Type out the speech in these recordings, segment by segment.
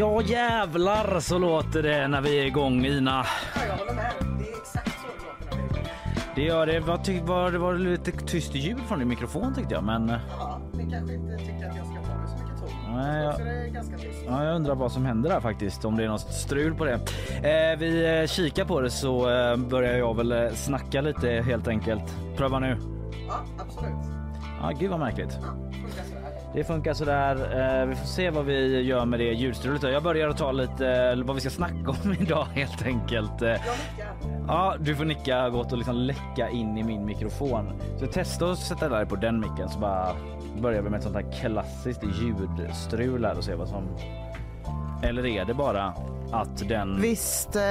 Ja jävlar så låter det när vi är igång Ina. Ja, jag håller med. Det är exakt så det låter när vi är igång. Det gör det. Var, ty- var, det var lite tyst ljud från din mikrofon tyckte jag men Ja, ni kanske inte tycker att jag ska ta mig så mycket ton. Nej, Jag det är ganska tyst. ja, jag undrar vad som händer där faktiskt. Om det är något strul på det. Eh, vi eh, kikar på det så eh, börjar jag väl eh, snacka lite helt enkelt. Pröva nu. Ja, absolut. Ja, gud vad märkligt. Ja, funkar. Det funkar sådär. Eh, vi får se vad vi gör med det ljudstrulet. Jag börjar att ta lite vad vi ska snacka om idag helt enkelt. Eh, Jag nickar. Ja, du får nicka gott och liksom läcka in i min mikrofon. Så testa att sätta dig på den micken så bara börjar vi med ett sånt här klassiskt ljudstrul här och se vad som... Eller är det bara att den... Visst, eh,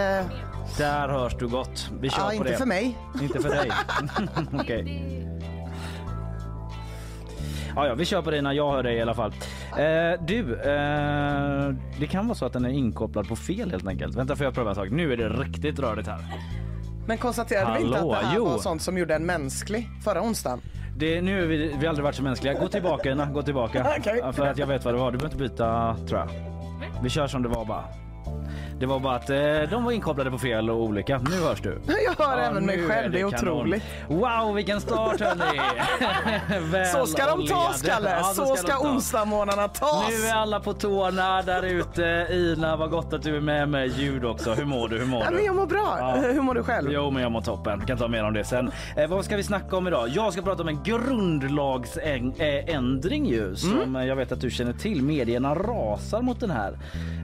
Där hörs du gott. Vi kör ja, på inte det. för mig. Inte för dig. Okej. Ja, ja, vi kör på det när jag hör dig i alla fall. Eh, du, eh, det kan vara så att den är inkopplad på fel helt enkelt. Vänta får jag pröva en sak. Nu är det riktigt rörigt här. Men konstaterade vi inte Hallå, att det här jo. var sånt som gjorde en mänsklig förra onsdagen? Det, nu är vi, vi har aldrig varit så mänskliga. Gå tillbaka Ina, gå tillbaka. Ja, För att jag vet vad det var. Du behöver inte byta tror jag. Vi kör som det var bara. Det var bara att eh, de var inkopplade på fel och olika. Nu hörs du. Jag hör Ja, även mig själv, det är kanon. otroligt. Wow vilken start hörni! Så ska de tas. Kalle. Ja, så ska de tas. onsdagsmorgnarna tas. Nu är alla på tårna där ute. Ina, vad gott att du är med med ljud också. Hur mår du? Hur mår Ja, du? men jag mår bra. Ja. Hur mår du själv? Jo, men jag mår toppen. Kan ta mer om det sen. Eh, vad ska vi snacka om idag? Jag ska prata om en grundlagsändring ju som eh, jag vet att du känner till. Medierna rasar mot den här.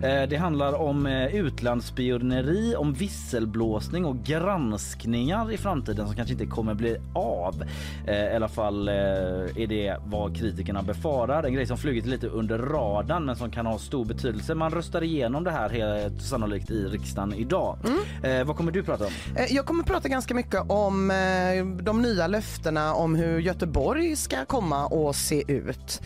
Eh, det handlar om eh, utlandsspioneri, om visselblåsning och granskningar i framtiden som kanske inte kommer bli av. Eh, I alla fall eh, är det vad kritikerna befarar. En grej som flugit lite under radarn men som kan ha stor betydelse. Man röstar igenom det här helt sannolikt i riksdagen idag. Eh, vad kommer du prata om? Jag kommer prata ganska mycket om de nya löftena om hur Göteborg ska komma och se ut.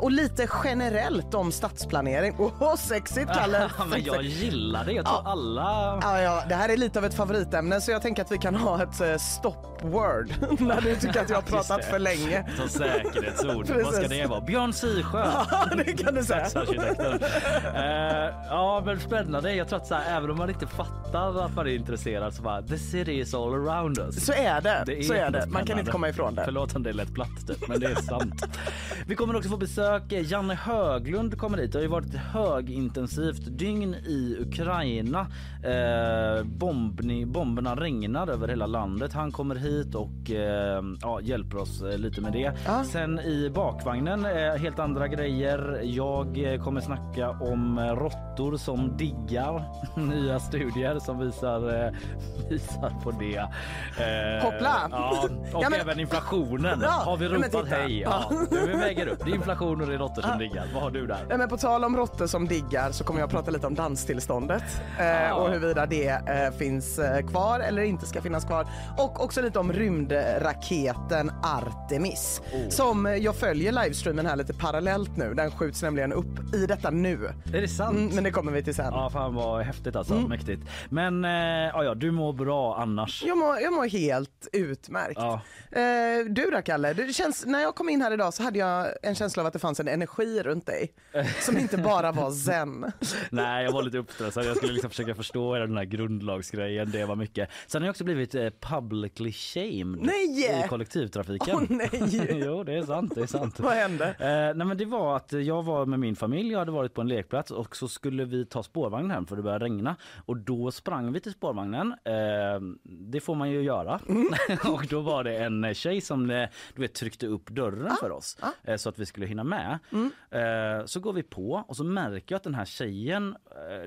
Och lite generellt om stadsplanering. Åh, sexigt Kalle! men jag gillar det. Jag tror Ja. alla... Ja, ja, det här är lite av ett favoritämne så jag tänker att vi kan ha ett eh, stop-word när du tycker att jag har pratat det. för länge. Som säkerhetsord. Vad ska det vara? Björn Sisjö. Ja, det kan du säga. Eh, ja men spännande. Jag tror att så här, även om man inte fattar att man är intresserad så bara the city is all around us. Så är det. så är ändå det. Man kan inte komma ifrån det. Förlåt om det lät platt typ, men det är sant. Vi kommer också få besök. Janne Höglund kommer hit. Det har ju varit ett högintensivt dygn i Ukraina. Eh, bombni, bomberna regnar över hela landet. Han kommer hit och eh, ja, hjälper oss eh, lite med det. Ja. Sen i bakvagnen, eh, helt andra grejer. Jag eh, kommer snacka om eh, råttor som diggar. Nya studier som visar, visar på det. Eh, Hoppla! Ja, och Ja, men- även inflationen. Ja, har vi ropat titta. hej? Ja. Vi väger upp. Det är inflation och det är råttor som diggar. Vad har du där? Ja, men på tal om råttor som diggar så kommer jag prata lite om danstillståndet eh, och huruvida det eh, finns eh, kvar eller inte ska finnas kvar. Och också lite om rymdraketen Artemis Oh. som jag följer livestreamen här lite parallellt nu. Den skjuts nämligen upp i detta nu. Är det sant? Mm, men det kommer vi till sen. Ja, fan vad häftigt alltså. Mm. Mäktigt. Men eh, ja, ja, du mår bra annars. Jag mår, jag mår helt utmärkt. Ja. Eh, du då Kalle, det känns, när jag kom in här idag så hade jag en känsla av att det fanns en energi runt dig som inte bara var zen. Nej, jag var lite uppstressad. Jag skulle liksom försöka förstå hela den här grundlagsgrejen. Det var mycket. Sen har jag också blivit eh, publicly shamed Nej! i kollektivtrafiken. Åh nej! jo, det är sant. Det är sant. Vad hände? Eh, nej men det var att jag var med min familj, jag hade varit på en lekplats och så skulle vi ta spårvagnen hem för det började regna. Och då sprang vi till spårvagnen. Eh, det får man ju göra. och då var det en tjej som eh, du vet, tryckte upp dörren för oss eh, så att vi skulle hinna med. Eh, så går vi på och så märker jag att den här tjejen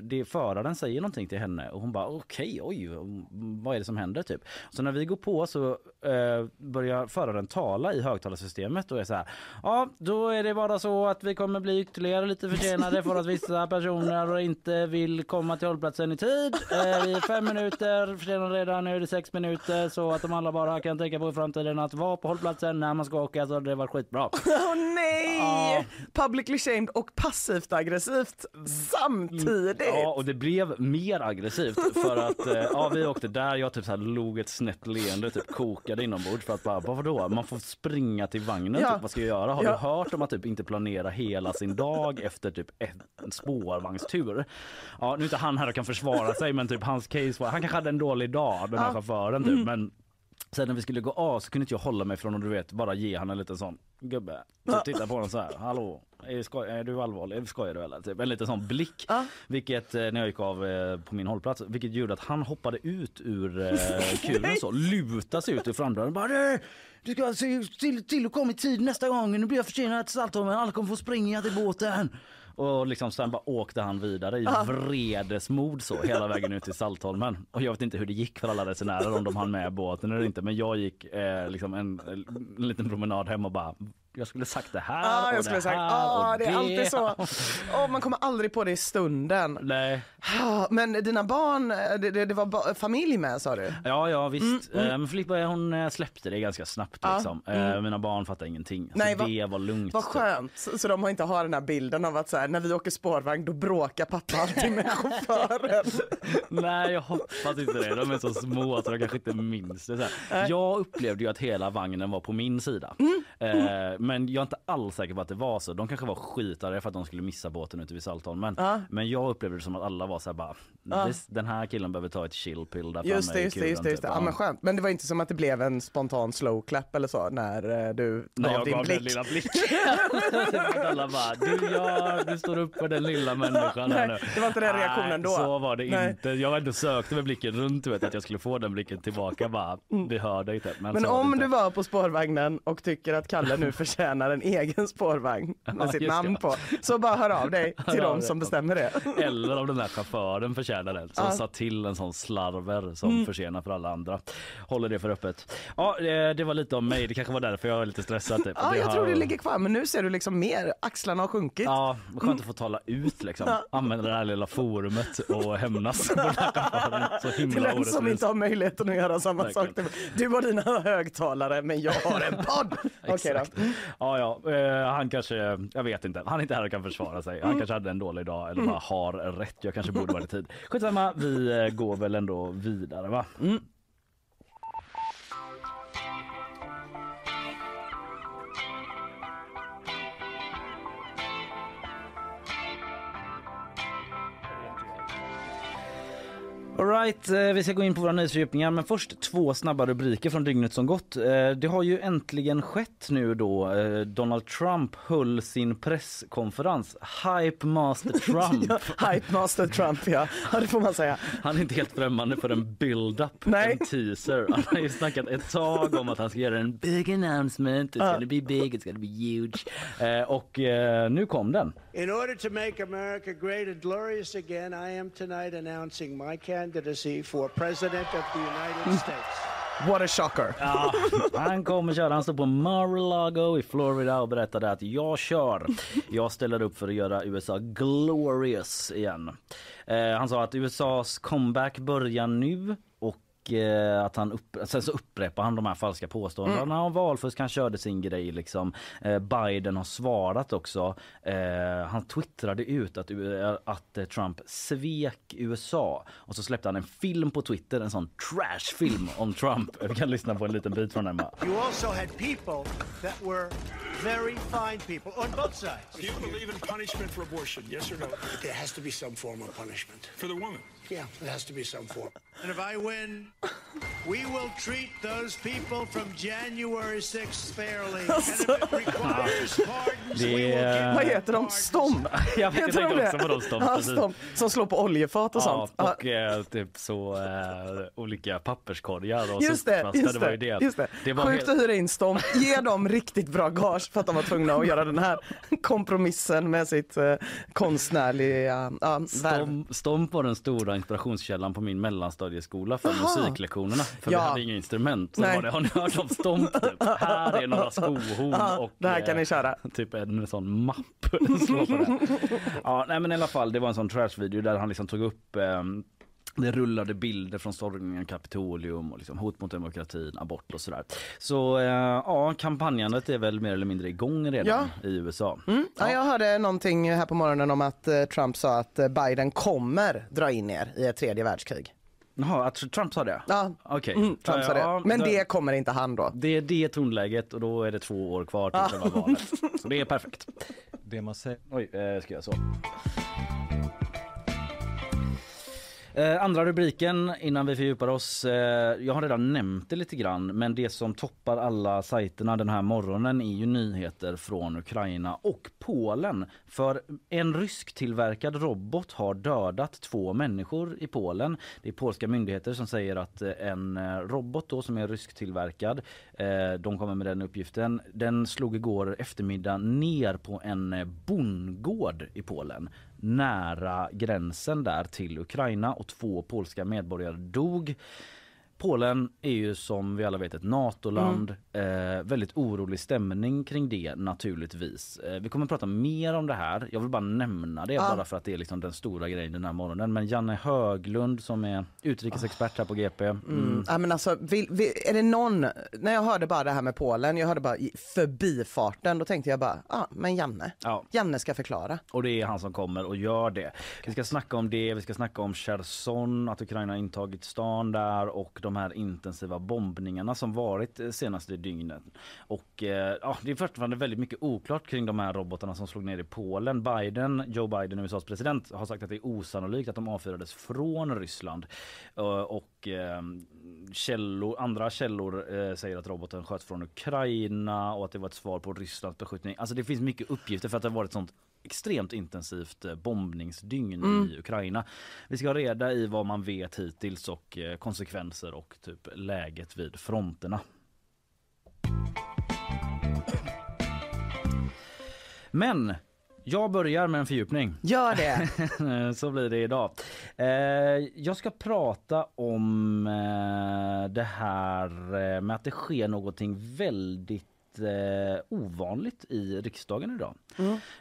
det föraren säger någonting till henne och hon bara okej, okay, oj, vad är det som händer typ? Så när vi går på så eh, börjar föraren tala i högtalarsystemet och är så här, ja då är det bara så att vi kommer bli ytterligare lite försenade för att vissa personer inte vill komma till hållplatsen i tid. Eh, vi är fem minuter försenade redan, nu är det sex minuter så att de alla bara kan tänka på i framtiden att vara på hållplatsen när man ska åka så det var skitbra. Åh oh, nej! Ja. Publicly shamed och passivt aggressivt samtidigt. Ja och det blev mer aggressivt för att eh, ja, vi åkte där, jag typ så här log ett snett leende, typ kokade inombords för att bara, vadå, man får springa till vagnen, ja. typ, vad ska jag göra? Har ja. du hört om att typ inte planera hela sin dag efter typ en spårvagnstur? Ja, nu är inte han här och kan försvara sig men typ hans case var, han kanske hade en dålig dag den här ja. chauffören typ mm. men Sen när vi skulle gå av så kunde inte jag hålla mig från att du vet bara ge han en liten sån gubbe. Typ titta på honom så här. Hallå, är, skoj, är du allvarlig? Skojar du eller? Typ en liten sån blick. Ja. Vilket eh, när jag gick av eh, på min hållplats, vilket gjorde att han hoppade ut ur eh, kuren så, lutade sig ut ur framdörren. Bara, du ska se till, till att komma i tid nästa gång. Nu blir jag försenad till Saltholmen. Alla kommer få springa till båten. Och liksom sen bara åkte han vidare i ah. vredesmod så hela vägen ut till Saltholmen. Och jag vet inte hur det gick för alla resenärer om de hann med båten eller inte. Men jag gick eh, liksom en, en liten promenad hem och bara jag skulle sagt det här ah, och jag skulle det sagt, här ah, det. är alltid så. Oh, man kommer aldrig på det i stunden. Nej. Ah, men dina barn, det, det, det var familj med sa du? Ja, ja visst. Mm, mm. Eh, Filippa hon eh, släppte det ganska snabbt liksom. Ah, mm. Mina barn fattade ingenting. Nej, så det var lugnt. Vad skönt. Så, så de har inte har den här bilden av att så här, när vi åker spårvagn då bråkar pappa alltid med chauffören. Nej, jag hoppas inte det. De är så små så de kanske inte minns det. Så här. Jag upplevde ju att hela vagnen var på min sida. Mm. Eh, men jag är inte alls säker på att det var så. De kanske var skitare för att de skulle missa båten ute vid Saltholmen. Ja. Men jag upplevde det som att alla var så här bara, ja. den här killen behöver ta ett chillpill där just det, just det, just det, just det. Typ. Ja, men skönt. Men det var inte som att det blev en spontan slow clap eller så när eh, du när gav din gav blick? Den lilla blick. alla bara, du, ja, du står upp för den lilla människan här nu. Det var inte den reaktionen då? så var det Nej. inte. Jag var inte sökte med blicken runt, vet, att jag skulle få den blicken tillbaka bara, vi hör dig inte. Men, men om du var på spårvagnen och tycker att Kalle nu förtjänar en egen spårvagn med ja, sitt namn på. Så bara hör av dig till de som bestämmer det. Eller om den här chauffören förtjänar det. Som ja. sa till en sån slarver som mm. försenar för alla andra. Håller det för öppet. Ja, det var lite om mig. Det kanske var därför jag var lite stressad. Typ. Ja, jag har... tror det ligger kvar. Men nu ser du liksom mer. Axlarna har sjunkit. Ja, skönt att få tala ut liksom. Ja. Använda det här lilla forumet och hämnas på den här chauffören. Så himla Till den som inte har möjligheten att göra samma Verkligen. sak. Du har dina högtalare men jag har en podd. Okej okay, då. Ja, ja. Uh, han kanske, jag vet inte, han är inte här och kan försvara sig. Han mm. kanske hade en dålig dag eller bara har rätt. Jag kanske borde varit i tid. Skitsamma, vi eh, går väl ändå vidare va? Mm. Alright, eh, vi ska gå in på våra nyhetsfördjupningar men först två snabba rubriker från dygnet som gått. Eh, det har ju äntligen skett nu då. Eh, Donald Trump höll sin presskonferens. Hype Master Trump. ja, Hype Master Trump ja. ja, det får man säga. Han är inte helt främmande för en build-up, en teaser. Han har ju snackat ett tag om att han ska göra en big announcement. It's gonna be big, it's gonna be huge. Och nu kom den. In order to make America great and glorious again, I am tonight announcing my candidate candidacy for president of the United mm. States. What a shocker! Ja, han kommer köra. Han står på Mar-a-Lago i Florida och berättade att jag kör. Jag ställer upp för att göra USA glorious igen. Eh, han sa att USAs comeback börjar nu eh, att han upp, sen så upprepar han de här falska påståendena mm. om valfusk. Han körde sin grej liksom. Eh, Biden har svarat också. Eh, han twittrade ut att, att eh, Trump svek USA och så släppte han en film på Twitter, en sån trashfilm om Trump. Vi kan lyssna på en liten bit från den bara. You also had people that were very fine people on both sides. Do you believe in punishment for abortion? Yes or no? There has to be some form of punishment. For the woman? Yeah, there has to be some form. And if I win We will treat those people from January 6th fairly. Alltså. And if it requires pardons, we will give Vad heter de? Stomp? Jag Heter tänkte de också det? på de stomp, Ja, stomp. Som slår på oljefat och Ja, sånt. Ja. och eh, typ så eh, olika papperskorgar och Just det, just det var ju det. just det. det var Sjukt helt- att hyra in Stomp, ge dem riktigt bra gage för att de var tvungna att göra den här kompromissen med sitt eh, konstnärliga värv. Stomp, Stomp var den stora inspirationskällan på min mellanstadieskola för Jaha. musiklektionerna. För Ja. vi hade inga instrument. Så Nej. var det, har ni hört om Stomp? Typ? Här är några skohorn Ja, och det här kan ni eh, köra. typ en sån mapp. Ja, nej, men i alla fall, det var en sån trashvideo där han liksom tog upp ehm, det rullade bilder från stormningen Kapitolium och liksom hot mot demokratin, abort och sådär. Så eh, ja, kampanjandet är väl mer eller mindre igång redan i USA. Mm. Ja, jag hörde någonting här på morgonen om att eh, Trump sa att eh, Biden kommer dra in er i ett tredje världskrig. Jaha, att Trump sa det? Ja, Okej. mm, Trump sa Ja, det. Men det kommer inte han då. Det är det tonläget och då är det två år kvar till själva valet. Så det är perfekt. Det man säger Oj, eh, ska jag så. Eh, andra rubriken innan vi fördjupar oss. Eh, jag har redan nämnt det lite grann men det som toppar alla sajterna den här morgonen är ju nyheter från Ukraina och Polen. För en rysk tillverkad robot har dödat två människor i Polen. Det är polska myndigheter som säger att eh, en eh, robot då som är rysk tillverkad, eh, de kommer med den uppgiften, den slog igår eftermiddag ner på en eh, bondgård i Polen nära gränsen där till Ukraina och två polska medborgare dog. Polen är ju som vi alla vet ett NATO-land. Eh, väldigt orolig stämning kring det naturligtvis. Eh, vi kommer att prata mer om det här. Jag vill bara nämna det bara för att det är liksom den stora grejen den här morgonen. Men Janne Höglund som är utrikesexpert här på GP. Mm. Mm. Ja, men alltså, vill, vill, är det någon, när jag hörde bara det här med Polen, jag hörde bara förbifarten, då tänkte jag bara, ja ah, men Janne, Ja. Janne ska förklara. Och det är han som kommer och gör det. Vi ska snacka om det, vi ska snacka om Cherson, att Ukraina har intagit stan där och de de här intensiva bombningarna som varit eh, senaste dygnet. Och eh, ja, det är fortfarande väldigt mycket oklart kring de här robotarna som slog ner i Polen. Biden, Joe Biden, USAs president, har sagt att det är osannolikt att de avfyrades från Ryssland. Eh, och eh, källor, andra källor eh, säger att roboten sköts från Ukraina och att det var ett svar på Rysslands beskjutning. Alltså det finns mycket uppgifter för att det har varit sånt extremt intensivt eh, bombningsdygn i Ukraina. Vi ska ha reda i vad man vet hittills och eh, konsekvenser och typ läget vid fronterna. Men jag börjar med en fördjupning. Gör det! Så blir det idag. Eh, jag ska prata om eh, det här med att det sker någonting väldigt eh, ovanligt i riksdagen idag.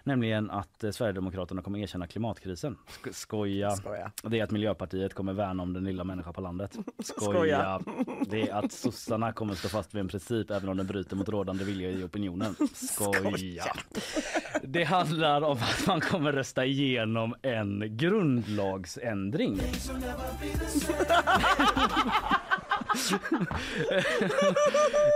Nämligen att eh, Sverigedemokraterna kommer erkänna klimatkrisen. Sk- skoja. Skoja. Det är att Miljöpartiet kommer värna om den lilla människan på landet. Skoja. Skoja. Det är att sossarna kommer stå fast vid en princip även om den bryter mot rådande vilja i opinionen. Skoja. Det handlar om att man kommer rösta igenom en grundlagsändring.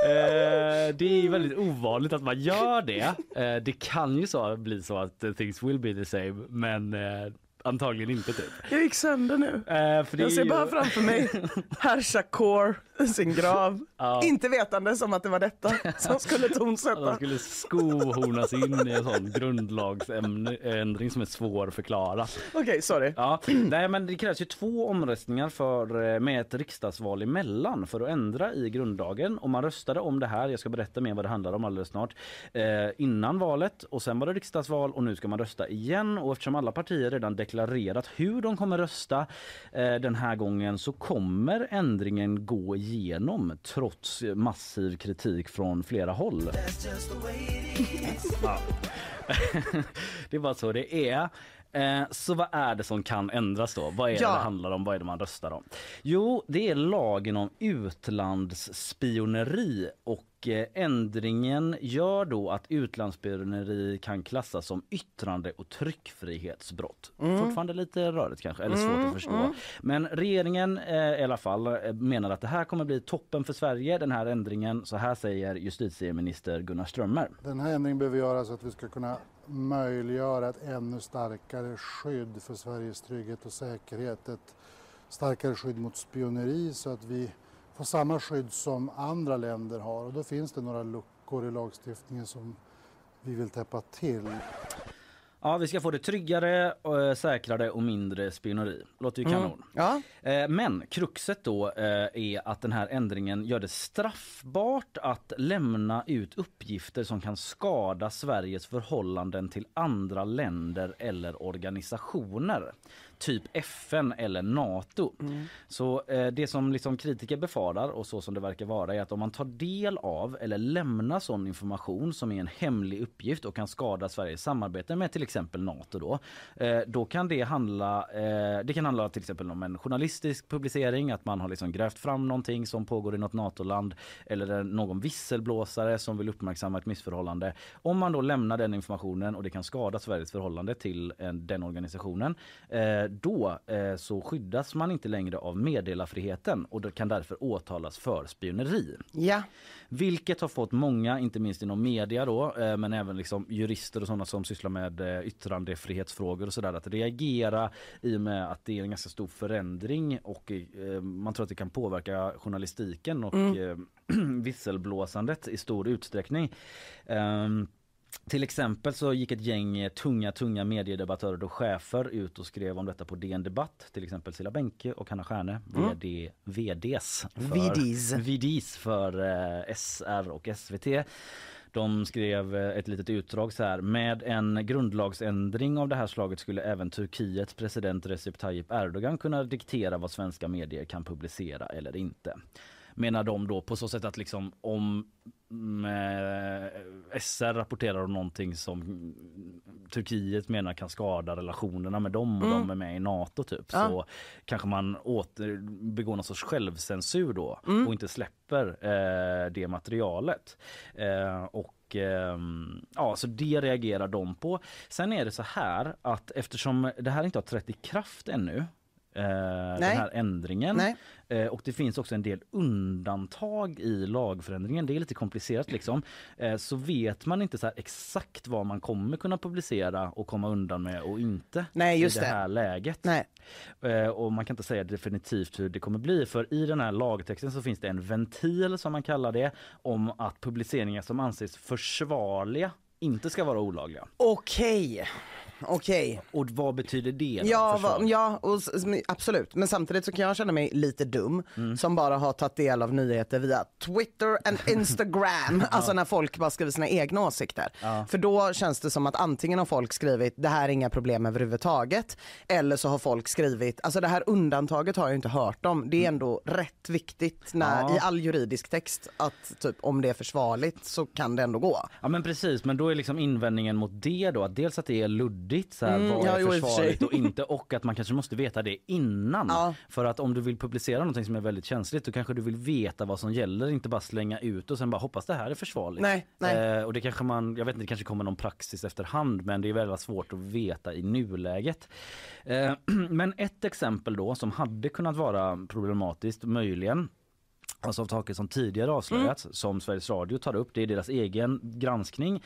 Eh, det är väldigt ovanligt att man gör det. Eh, det kan ju så bli så att things will be the same men eh, antagligen inte typ. Jag gick sönder nu. För Jag ser ju- bara framför mig Härsakor, sin grav. Ja. Inte vetande som att det var detta som skulle De tonsätta. skulle skohornas in i en sån grundlagsändring som är svår att förklara. Okej, sorry. Ja, nej men det krävs ju två omröstningar för, eh, med ett riksdagsval emellan för att ändra i grundlagen. Och man röstade om det här, jag ska berätta mer vad det handlar om alldeles snart, eh, innan valet och sen var det riksdagsval och nu ska man rösta igen. Och eftersom alla partier redan deklarerat hur de kommer rösta eh, den här gången så kommer ändringen gå igenom trots massiv kritik från flera håll. Ja. det är bara så det är. Eh, Så vad är det som kan ändras då? Vad är Ja. det det handlar om? Vad är det man röstar om? Jo, det är lagen om utlandsspioneri och eh, ändringen gör då att utlandsspioneri kan klassas som yttrande och tryckfrihetsbrott. Fortfarande lite rörigt kanske, eller svårt att förstå. Men regeringen eh, i alla fall eh, menar att det här kommer bli toppen för Sverige, den här ändringen. Så här säger justitieminister Gunnar Strömmer. Den här ändringen behöver göras så att vi ska kunna möjliggöra ett ännu starkare skydd för Sveriges trygghet och säkerhet. Ett starkare skydd mot spioneri så att vi får samma skydd som andra länder har. Och då finns det några luckor i lagstiftningen som vi vill täppa till. Ja, vi ska få det tryggare, och säkrare och mindre spioneri. Låter ju kanon. Ja. Eh, Men kruxet då eh, är att den här ändringen gör det straffbart att lämna ut uppgifter som kan skada Sveriges förhållanden till andra länder eller organisationer. Typ FN eller Nato. Så eh, det som liksom kritiker befarar och så som det verkar vara är att om man tar del av eller lämnar sån information som är en hemlig uppgift och kan skada Sveriges samarbete med till exempel Nato då. Eh, då kan det handla, eh, det kan handla till exempel om en journalistisk publicering, att man har liksom grävt fram någonting som pågår i något NATO-land eller någon visselblåsare som vill uppmärksamma ett missförhållande. Om man då lämnar den informationen och det kan skada Sveriges förhållande till den organisationen, eh, då eh, så skyddas man inte längre av meddelarfriheten och kan därför åtalas för spioneri. Ja. Vilket har fått många, inte minst inom media då, eh, men även liksom jurister och sådana som sysslar med eh, yttrandefrihetsfrågor och sådär, att reagera i och med att det är en ganska stor förändring och man tror att det kan påverka journalistiken och eh, visselblåsandet i stor utsträckning. Ehm, till exempel så gick ett gäng tunga, tunga mediedebattörer och chefer ut och skrev om detta på DN Debatt. Till exempel Cilla Benke och Hanna Stjärne, VD, VDs. För, VDs. VDs för eh, SR och SVT. De skrev eh, ett litet utdrag så här. Med en grundlagsändring av det här slaget skulle även Turkiets president Recep Tayyip Erdogan kunna diktera vad svenska medier kan publicera eller inte. Menar de då på så sätt att liksom om mm, eh, SR rapporterar om någonting som Turkiet menar kan skada relationerna med dem och de är med i NATO typ Ja. så kanske man åter begår någon sorts självcensur då och inte släpper eh, det materialet. Eh, och ehm, ja, så det reagerar de på. Sen är det så här att eftersom det här inte har trätt i kraft ännu Eh, den här ändringen. Eh, och det finns också en del undantag i lagförändringen. Det är lite komplicerat liksom. Eh, så vet man inte så exakt vad man kommer kunna publicera och komma undan med och inte Nej, just i det det. här läget. Nej. Eh, och man kan inte säga definitivt hur det kommer bli för i den här lagtexten så finns det en ventil som man kallar det om att publiceringar som anses försvarliga inte ska vara olagliga. Okej. Okej. Och vad betyder det? då, Ja, va, ja och, s- s- absolut. Men samtidigt så kan jag känna mig lite dum Mm. som bara har tagit del av nyheter via Twitter and Instagram. Alltså när folk bara skriver sina egna åsikter. För då känns det som att antingen har folk skrivit det här är inga problem överhuvudtaget. Eller så har folk skrivit, alltså det här undantaget har jag inte hört om. Det är ändå rätt viktigt när, Ja. i all juridisk text att typ om det är försvarligt så kan det ändå gå. Ja men precis, men då är liksom invändningen mot det då att dels att det är luddigt, så här, Mm, vad ja, är för försvarligt och inte och att man kanske måste veta det innan. Ja. För att om du vill publicera någonting som är väldigt känsligt då kanske du vill veta vad som gäller, inte bara slänga ut och sen bara hoppas det här är försvarligt. Nej, nej. Eh, och det kanske man, jag vet inte, det kanske kommer någon praxis efterhand men det är väldigt svårt att veta i nuläget. Eh, men ett exempel då som hade kunnat vara problematiskt möjligen Alltså av saker som tidigare avslöjats som Sveriges Radio tar upp. Det är deras egen granskning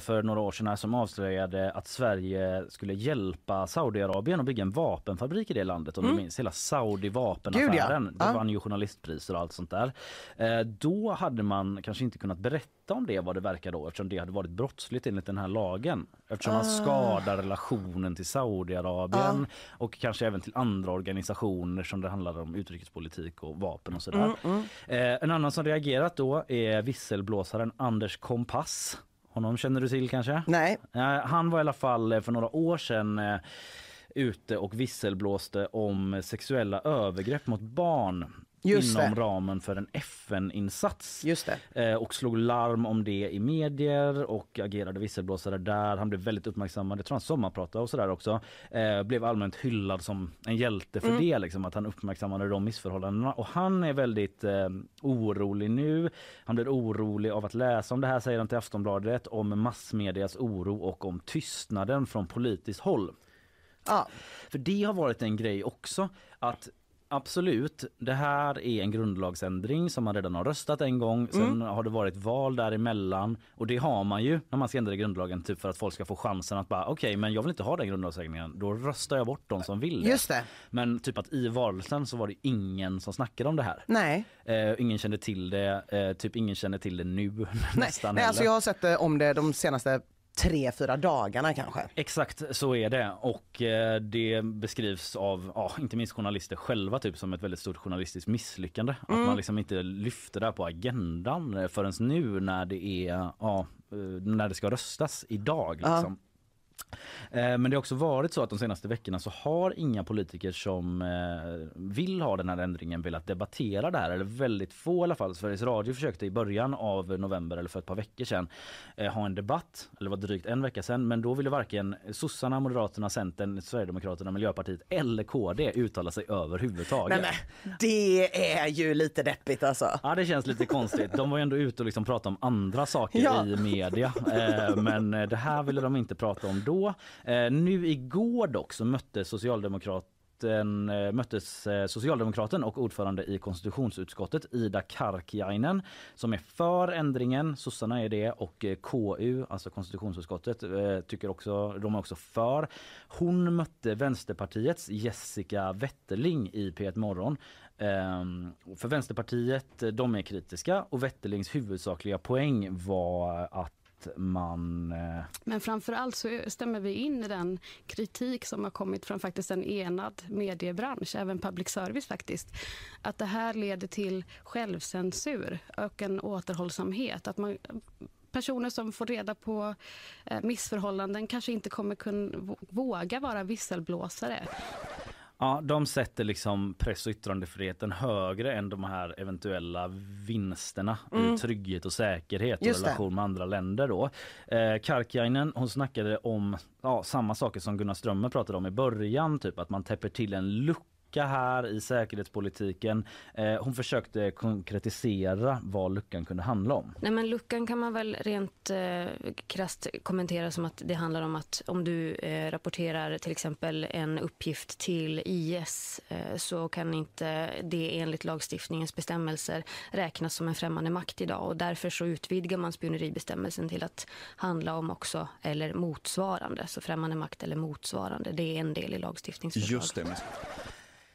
för några år sedan som avslöjade att Sverige skulle hjälpa Saudiarabien att bygga en vapenfabrik i det landet om du minns. Hela Saudi vapenaffären. Gud, ja. Det vann ju journalistpriser och allt sånt där. Eh, då hade man kanske inte kunnat berätta om det vad det verkar då eftersom det hade varit brottsligt enligt den här lagen. Eftersom man skadar relationen till Saudiarabien och kanske även till andra organisationer som det handlar om utrikespolitik och vapen och sådär. Eh, en annan som reagerat då är visselblåsaren Anders Kompass. Honom känner du till kanske? Nej. Eh, Han var i alla fall eh, för några år sedan eh, ute och visselblåste om sexuella övergrepp mot barn Just inom det. ramen för en FN-insats. Eh, och slog larm om det i medier och agerade visselblåsare där. Han blev väldigt uppmärksammad. Jag tror han sommarpratade och sådär också. Eh, blev allmänt hyllad som en hjälte för det, liksom, att han uppmärksammade de missförhållandena. Och han är väldigt eh, orolig nu. Han blir orolig av att läsa om det här, säger han till Aftonbladet, om massmedias oro och om tystnaden från politiskt håll. Ja. För det har varit en grej också att Absolut. Det här är en grundlagsändring som man redan har röstat en gång. Sen Mm. har det varit val däremellan och det har man ju när man ska ändra i grundlagen typ för att folk ska få chansen att bara okej men jag vill inte ha den grundlagsändringen. Då röstar jag bort de som vill det. Just det. Men typ att i valrörelsen så var det ingen som snackade om det här. Nej. Eh, ingen kände till det, eh, typ ingen känner till det nu Nej, nästan nej alltså heller. jag har sett eh, om det de senaste tre, fyra dagarna kanske. Exakt så är det och eh, det beskrivs av ja, inte minst journalister själva typ som ett väldigt stort journalistiskt misslyckande. Att man liksom inte lyfter det här på agendan eh, förrän nu när det är ja, eh, när det ska röstas idag. Liksom. Eh, Men det har också varit så att de senaste veckorna så har inga politiker som eh, vill ha den här ändringen velat debattera det här. Eller väldigt få i alla fall. Sveriges Radio försökte i början av november eller för ett par veckor sedan eh, ha en debatt. Eller var drygt en vecka sedan. Men då ville varken sossarna, Moderaterna, Centern, Sverigedemokraterna, Miljöpartiet eller KD uttala sig överhuvudtaget. Nej, men, det är ju lite deppigt alltså. Ja det känns lite konstigt. De var ju ändå ute och liksom pratade om andra saker Ja. i media. Men det här ville de inte prata om då. Eh, nu igår dock så mötte Socialdemokraten eh, möttes eh, Socialdemokraten och ordförande i konstitutionsutskottet Ida Karkiainen som är för ändringen, sossarna är det och KU, alltså konstitutionsutskottet, tycker också, de är också för. Hon mötte Vänsterpartiets Jessica Wetterling i P1 Morgon ehm, för Vänsterpartiet, de är kritiska och Wetterlings huvudsakliga poäng var att man... Eh, Men framför allt så stämmer vi in i den kritik som har kommit från faktiskt en enad mediebransch, även public service faktiskt. Att det här leder till självcensur och en återhållsamhet. Att man, personer som får reda på eh, missförhållanden kanske inte kommer kunna våga vara visselblåsare. Ja, de sätter liksom press och yttrandefriheten högre än de här eventuella vinsterna i trygghet och säkerhet och Just det. relation med andra länder då. Eh, Karkiainen hon snackade om ja, samma saker som Gunnar Strömmer pratade om i början, typ att man täpper till en lucka här i säkerhetspolitiken. Eh, hon försökte konkretisera vad luckan kunde handla om. Nej, men luckan kan man väl rent eh, krasst kommentera som att det handlar om att om du eh, rapporterar till exempel en uppgift till IS eh, så kan inte det enligt lagstiftningens bestämmelser räknas som en främmande makt idag och därför så utvidgar man spioneribestämmelsen till att handla om också eller motsvarande, så främmande makt eller motsvarande. Det är en del i lagstiftningsförslaget. Just det.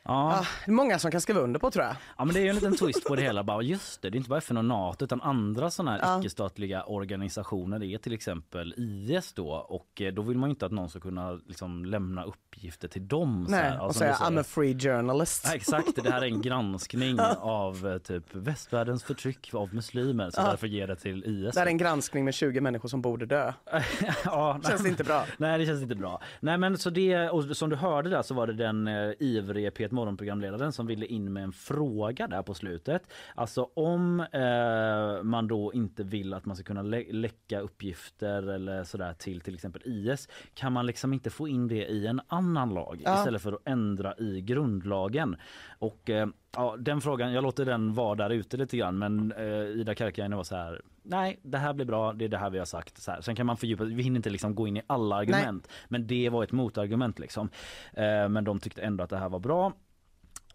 Ja, Ah, det är många som kan skriva under på tror jag. Ja men det är ju en liten twist på det hela. Bara, just det, det är inte bara FN och NATO utan andra sådana här Ja. icke-statliga organisationer. Det är till exempel IS då och eh, då vill man ju inte att någon ska kunna liksom, lämna uppgifter till dem. så Nej, här. Ja, och som säga. I'm a free journalist. Ja, exakt, det här är en granskning av eh, typ västvärldens förtryck av muslimer så Ja. därför ger det till IS. Det här är en granskning med 20 människor som borde dö. ja, Känns inte bra. Nej det känns inte bra. Nej men så det, och som du hörde där så var det den eh, ivrige P1 Morgonprogramledaren som ville in med en fråga där på slutet. Alltså om eh, man då inte vill att man ska kunna lä- läcka uppgifter eller sådär till till exempel IS kan man liksom inte få in det i en annan lag Ja. istället för att ändra i grundlagen. Och eh, ja, den frågan, jag låter den vara där ute lite grann men eh, Ida Karkiainen var så här nej det här blir bra, det är det här vi har sagt. Så här. Sen kan man fördjupa, vi hinner inte liksom gå in i alla argument men det var ett motargument liksom. Eh, men de tyckte ändå att det här var bra.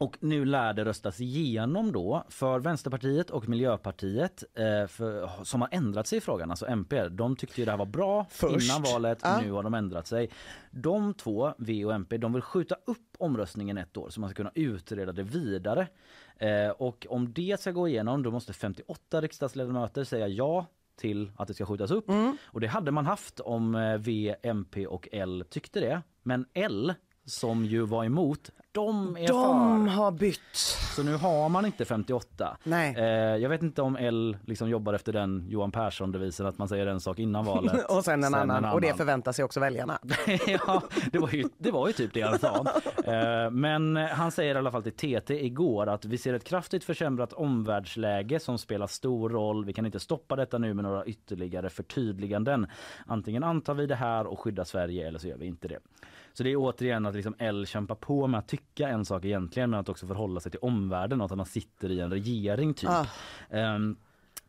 Och nu lär det röstas igenom då för Vänsterpartiet och Miljöpartiet eh, för, som har ändrat sig i frågan, alltså MP. De tyckte ju det här var bra Först. innan valet, Ja. nu har de ändrat sig. De två, V och MP, de vill skjuta upp omröstningen ett år så man ska kunna utreda det vidare. Eh, och om det ska gå igenom då måste 58 riksdagsledamöter säga ja till att det ska skjutas upp. Och det hade man haft om eh, V, MP och L tyckte det. Men L som ju var emot, de är De för. har bytt. Så nu har man inte 58. Nej. Eh, jag vet inte om L liksom jobbar efter den Johan Persson-devisen att man säger en sak innan valet. och sen en annan. Och det förväntar sig också väljarna. ja, det var, ju, det var ju typ det han sa. Eh, Men han säger i alla fall till TT igår att vi ser ett kraftigt försämrat omvärldsläge som spelar stor roll. Vi kan inte stoppa detta nu med några ytterligare förtydliganden. Antingen antar vi det här och skyddar Sverige eller så gör vi inte det. Så det är återigen att liksom L kämpar på med att tycka en sak egentligen men att också förhålla sig till omvärlden och att man sitter i en regering typ. Ah. Ehm,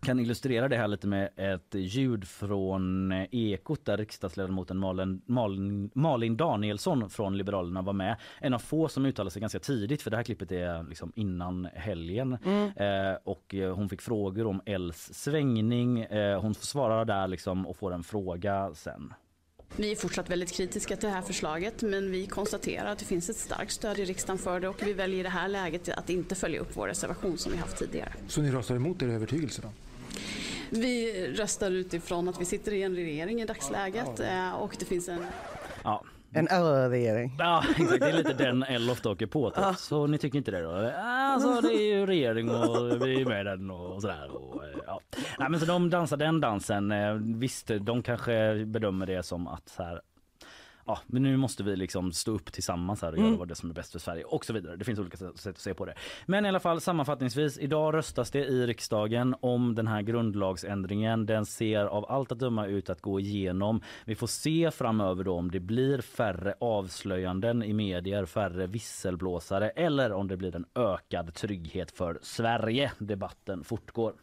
kan illustrera det här lite med ett ljud från eh, Ekot där riksdagsledamoten Malin, Malin, Malin Danielsson från Liberalerna var med. En av få som uttalade sig ganska tidigt för det här klippet är liksom innan helgen. Mm. Eh, och eh, hon fick frågor om Els svängning. Eh, hon svarar där liksom och får en fråga sen. Vi är fortsatt väldigt kritiska till det här förslaget men vi konstaterar att det finns ett starkt stöd i riksdagen för det och vi väljer i det här läget att inte följa upp vår reservation som vi haft tidigare. Så ni röstar emot er övertygelse då? Vi röstar utifrån att vi sitter i en regering i dagsläget eh, och det finns en En överregering. Ja exakt, det är lite den Ellof åker på typ. Så ni tycker inte det då? Alltså det är ju regering och vi är med i den och sådär. Och, eh, ja. Nej, men så de dansar den dansen. Eh, Visst, de kanske bedömer det som att så här, Ja, men nu måste vi liksom stå upp tillsammans här och göra vad det som är bäst för Sverige och så vidare. Det finns olika sätt sätt att se på det. Men i alla fall sammanfattningsvis, idag röstas det i riksdagen om den här grundlagsändringen. Den ser av allt att döma ut att gå igenom. Vi får se framöver då om det blir färre avslöjanden i medier, färre visselblåsare eller om det blir en ökad trygghet för Sverige. Debatten fortgår.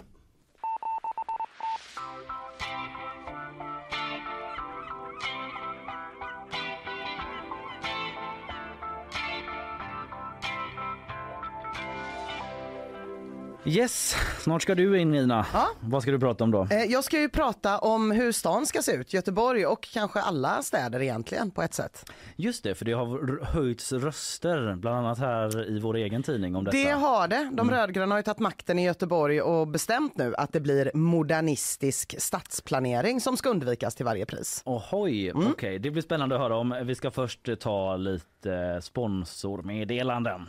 Yes, snart ska du in Nina. Ja. Vad ska du prata om då? Eh, Jag ska ju prata om hur stan ska se ut, Göteborg och kanske alla städer egentligen på ett sätt. Just det, för det har höjts röster, bland annat här i vår egen tidning om detta. Det har det. De Mm. rödgröna har ju tagit makten i Göteborg och bestämt nu att det blir modernistisk stadsplanering som ska undvikas till varje pris. Ohoj, Mm. okej det blir spännande att höra om. Vi ska först ta lite sponsormeddelanden.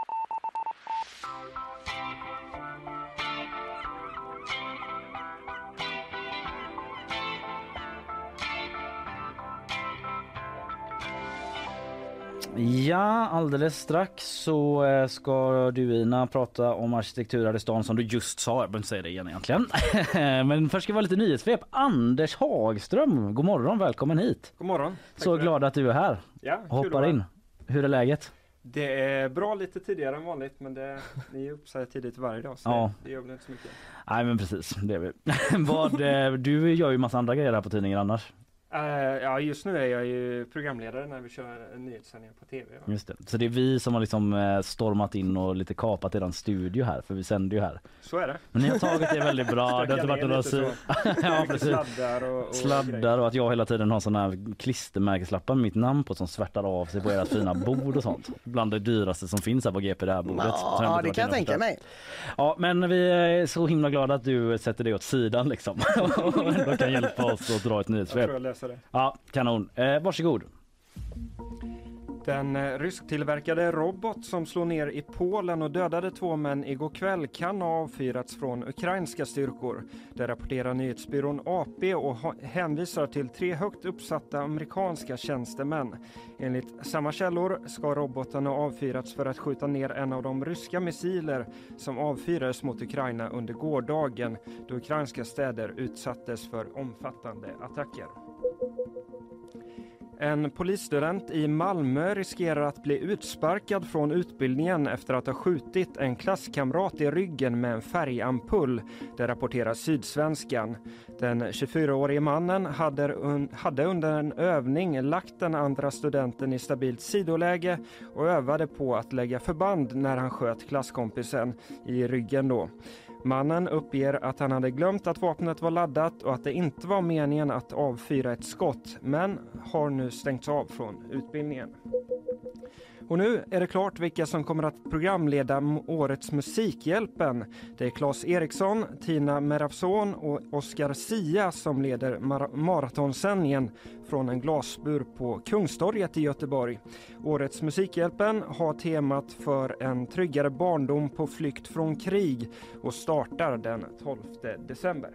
Ja, alldeles strax så eh, ska du Ina prata om arkitektur här i stan som du just sa. Jag behöver inte säga det igen egentligen. Men först ska vi ha lite nyhetssvep. Anders Hagström, god morgon, välkommen hit. God morgon. Så glad att du är här Ja, hoppar in. Hur är läget? Det är bra lite tidigare än vanligt men det, ni är upp så här tidigt varje dag så Ja. det, det gör väl inte så mycket. Nej men precis, det är vi. Vad, eh, du gör ju massa andra grejer här på tidningen annars. Eh, ja just nu är jag ju programledare när vi kör nyhetssändningar på TV. va? Just det. Så det är vi som har liksom eh, stormat in och lite kapat eran studio här för vi sänder ju här. Så är det. Men ni har tagit det väldigt bra. Det har inte varit några så. ja, precis. sladdar och, och Sladdar och att jag hela tiden har såna här klistermärkeslappar med mitt namn på som svärtar av sig på ert fina bord och sånt. Bland det dyraste som finns här på GP det här bordet. Ja, det kan jag tänka förstört. mig. Ja men vi är så himla glada att du sätter det åt sidan liksom. och kan hjälpa oss att dra ett Jag tror det. Ja kanon. Eh, varsågod. Den eh, rysktillverkade robot som slog ner i Polen och dödade två män igår kväll kan ha avfyrats från ukrainska styrkor. Det rapporterar nyhetsbyrån AP och hänvisar till tre högt uppsatta amerikanska tjänstemän. Enligt samma källor ska roboten ha avfyrats för att skjuta ner en av de ryska missiler som avfyrades mot Ukraina under gårdagen då ukrainska städer utsattes för omfattande attacker. En polisstudent i Malmö riskerar att bli utsparkad från utbildningen efter att ha skjutit en klasskamrat i ryggen med en färgampull. Det rapporterar Sydsvenskan. Den 24-årige mannen hade, un- hade under en övning lagt den andra studenten i stabilt sidoläge och övade på att lägga förband när han sköt klasskompisen i ryggen. Då. Mannen uppger att han hade glömt att vapnet var laddat och att det inte var meningen att avfyra ett skott, men har nu stängts av från utbildningen. Och nu är det klart vilka som kommer att programleda årets Musikhjälpen. Det är Claes Eriksson, Tina Merafson och Oscar Sia som leder mar- maratonsändningen från en glasbur på Kungstorget i Göteborg. Årets Musikhjälpen har temat för en tryggare barndom på flykt från krig och startar den 12 december.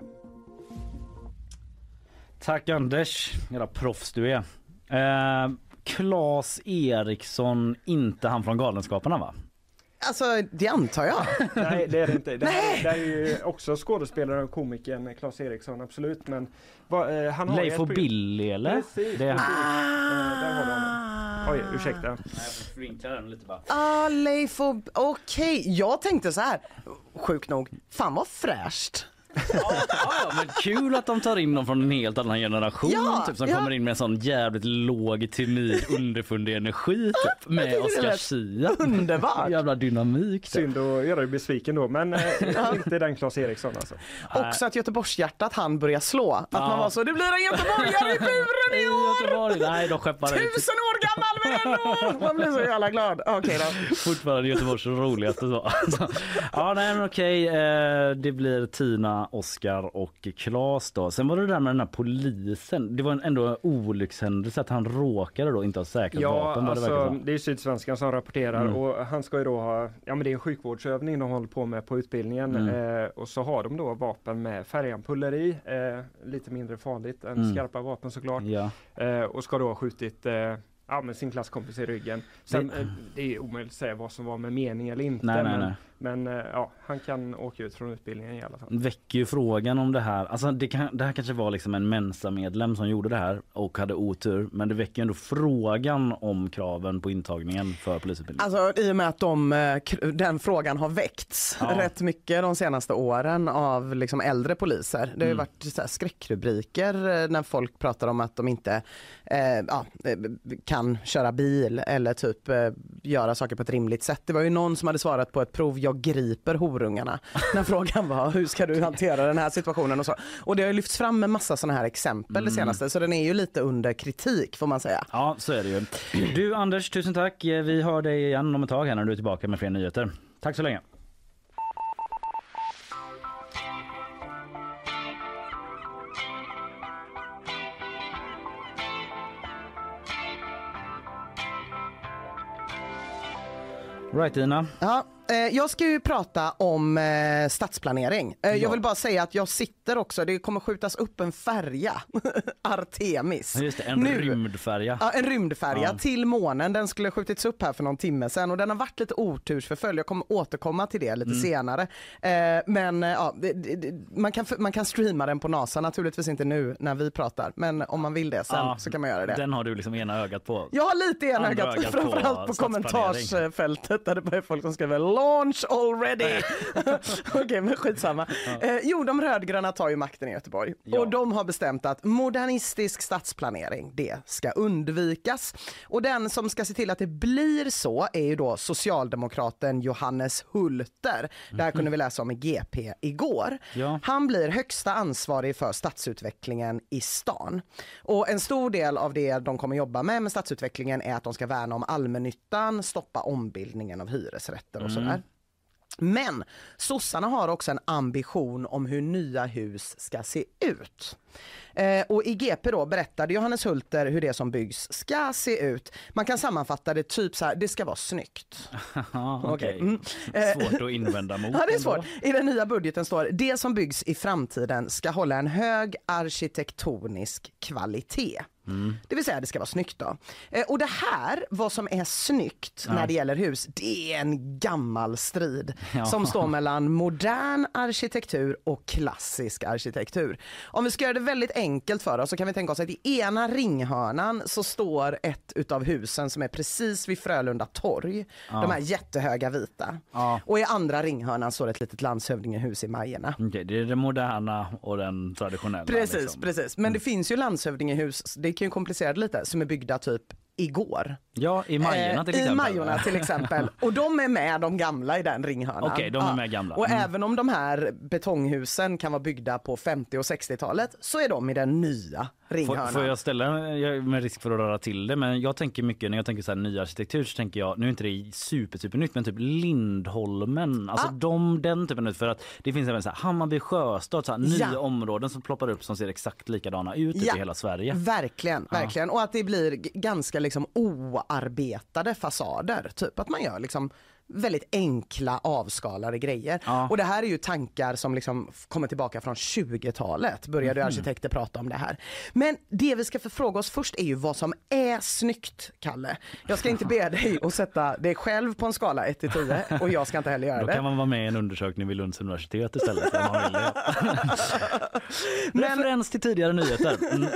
Tack Anders, jävla proffs du är. Eh, Klas Eriksson, inte han från Galenskaparna va? Alltså det antar jag. Nej det är det inte. Det, här, det här är ju också skådespelaren och komikern Claes Eriksson absolut men va, eh, han har Leif och Billy eller? Precis, Det är han. Eh, där har du honom. Oj ursäkta. Vinkla den lite bara. Ah, Leif och... Okej, jag tänkte så här. Sjukt nog, fan vad fräscht. Ja, ja, men kul att de tar in någon från en helt annan generation Ja, typ, som ja. kommer in med en sån jävligt låg, timid, underfundig energi typ, med Oscar Zia. Underbart. Jävla dynamik. Typ. Synd att göra dig besviken då men eh, inte den Claes Eriksson alltså. Också att Göteborgshjärtat han börjar slå. Att Ja. man var så, det blir en göteborgare i buren I i år! Göteborg. Nej, de skeppar ut. Tusen år gammal men ändå! Man blir så jävla glad. Okej då. Fortfarande Göteborgs roligaste så. Så, Ja nej men okej, eh, det blir Tina, Oscar och Claes då. Sen var det där med den här polisen. Det var en- ändå en olyckshändelse att han råkade då inte ha säkrat Ja, vapen. vad det verkar alltså, som. det är Sydsvenskan som rapporterar Mm. och han ska ju då ha, ja men det är en sjukvårdsövning de håller på med på utbildningen Mm. eh, och så har de då vapen med färgampuller i, eh, lite mindre farligt än Mm. skarpa vapen såklart Ja. eh, och ska då ha skjutit eh, Ja men sin klasskompis i ryggen. Sen, Det- eh, det är omöjligt att säga vad som var med mening eller inte. Nej, nej, men nej. Men eh, ja, han kan åka ut från utbildningen i alla fall. väcker ju frågan om det här. Alltså det, kan, det här kanske var liksom en Mensa-medlem som gjorde det här och hade otur. Men det väcker ju ändå frågan om kraven på intagningen för polisutbildningen. Alltså i och med att de, eh, den frågan har väckts Ja. rätt mycket de senaste åren av liksom äldre poliser. Det har ju Mm. varit så här skräckrubriker eh, när folk pratar om att de inte eh, ja, kan köra bil eller typ eh, göra saker på ett rimligt sätt. Det var ju någon som hade svarat på ett prov, jag griper horungarna. när frågan var hur ska du hantera den här situationen och så. Och det har lyfts fram med massa sådana här exempel Mm. senaste så den är ju lite under kritik får man säga. Ja, så är det ju. Du Anders, tusen tack. Vi hör dig igen om ett tag här när du är tillbaka med fler nyheter. Tack så länge. Right Ina. Ja, eh, jag ska ju prata om eh, stadsplanering. Eh, Ja. Jag vill bara säga att jag sitter också, det kommer skjutas upp en färja, Artemis. Just det, en Nu. rymdfärja. Ja, en rymdfärja Ja. till månen. Den skulle skjutits upp här för någon timme sedan och den har varit lite otursförföljd. Jag kommer återkomma till det lite Mm. senare. Eh, men eh, ja, man, kan, man kan streama den på NASA, naturligtvis inte nu när vi pratar, men om man vill det sen Ja, så kan man göra det. Den har du liksom ena ögat på. Jag har lite ena ögat, ögat på framförallt på, stadsplanering. kommentarsfältet där det bara är folk som skriver launch already. Okej men skitsamma. Eh, jo de rödgröna tar ju makten i Göteborg Ja. och de har bestämt att modernistisk stadsplanering det ska undvikas. Och den som ska se till att det blir så är ju då socialdemokraten Johannes Hulter. Det här kunde vi läsa om i GP igår. Ja. Han blir högsta ansvarig för stadsutvecklingen i stan. Och en stor del av det de kommer jobba med med stadsutvecklingen är att de ska värna om allmännyttan, stoppa ombildningen av hyresrätter och sådär. Men sossarna har också en ambition om hur nya hus ska se ut. Eh, och i GP då berättade Johannes Hulter hur det som byggs ska se ut. Man kan sammanfatta det typ så här, det ska vara snyggt. Okej. okej. Mm. Eh, Svårt att invända mot. Ja, det är ändå. svårt. I den nya budgeten står det som byggs i framtiden ska hålla en hög arkitektonisk kvalitet. Mm. Det vill säga det ska vara snyggt då. Eh, och det här, vad som är snyggt Ja. när det gäller hus, det är en gammal strid Ja. som står mellan modern arkitektur och klassisk arkitektur. Om vi ska göra det väldigt enkelt för oss så kan vi tänka oss att i ena ringhörnan så står ett utav husen som är precis vid Frölunda torg. Ja. De här jättehöga vita. Ja. Och i andra ringhörnan står ett litet landshövdingehus i Majerna. Okej, det är det moderna och den traditionella. Precis, liksom. precis. Men det finns ju landshövdingehus, det kan ju komplicera det lite, som är byggda typ igår. Ja, i Majorna till Eh, exempel. I Majorna till exempel. Och de är med de gamla i den ringhörnan. Okej, de är med gamla. Och Mm. även om de här betonghusen kan vara byggda på 50 och 60-talet så är de i den nya Får, ringhörnan. får jag ställa, med risk för att röra till det, men jag tänker mycket när jag tänker så här ny arkitektur så tänker jag, nu är inte det super super nytt men typ Lindholmen, alltså Ah. de, den typen ut för att det finns även så här Hammarby sjöstad, så här, nya Ja. områden som ploppar upp som ser exakt likadana ut Ja. i hela Sverige. Verkligen, Ja. verkligen. Och att det blir ganska liksom oarbetade fasader. Typ att man gör liksom väldigt enkla avskalade grejer. Ja. Och det här är ju tankar som liksom kommer tillbaka från 20-talet, började Mhm. arkitekter prata om det här. Men det vi ska förfråga oss först är ju vad som är snyggt, Kalle. Jag ska inte be dig att sätta dig själv på en skala 1 till 10 och jag ska inte heller göra Då det. kan man vara med i en undersökning vid Lunds universitet istället. Det. Referens till tidigare nyheter. Mm.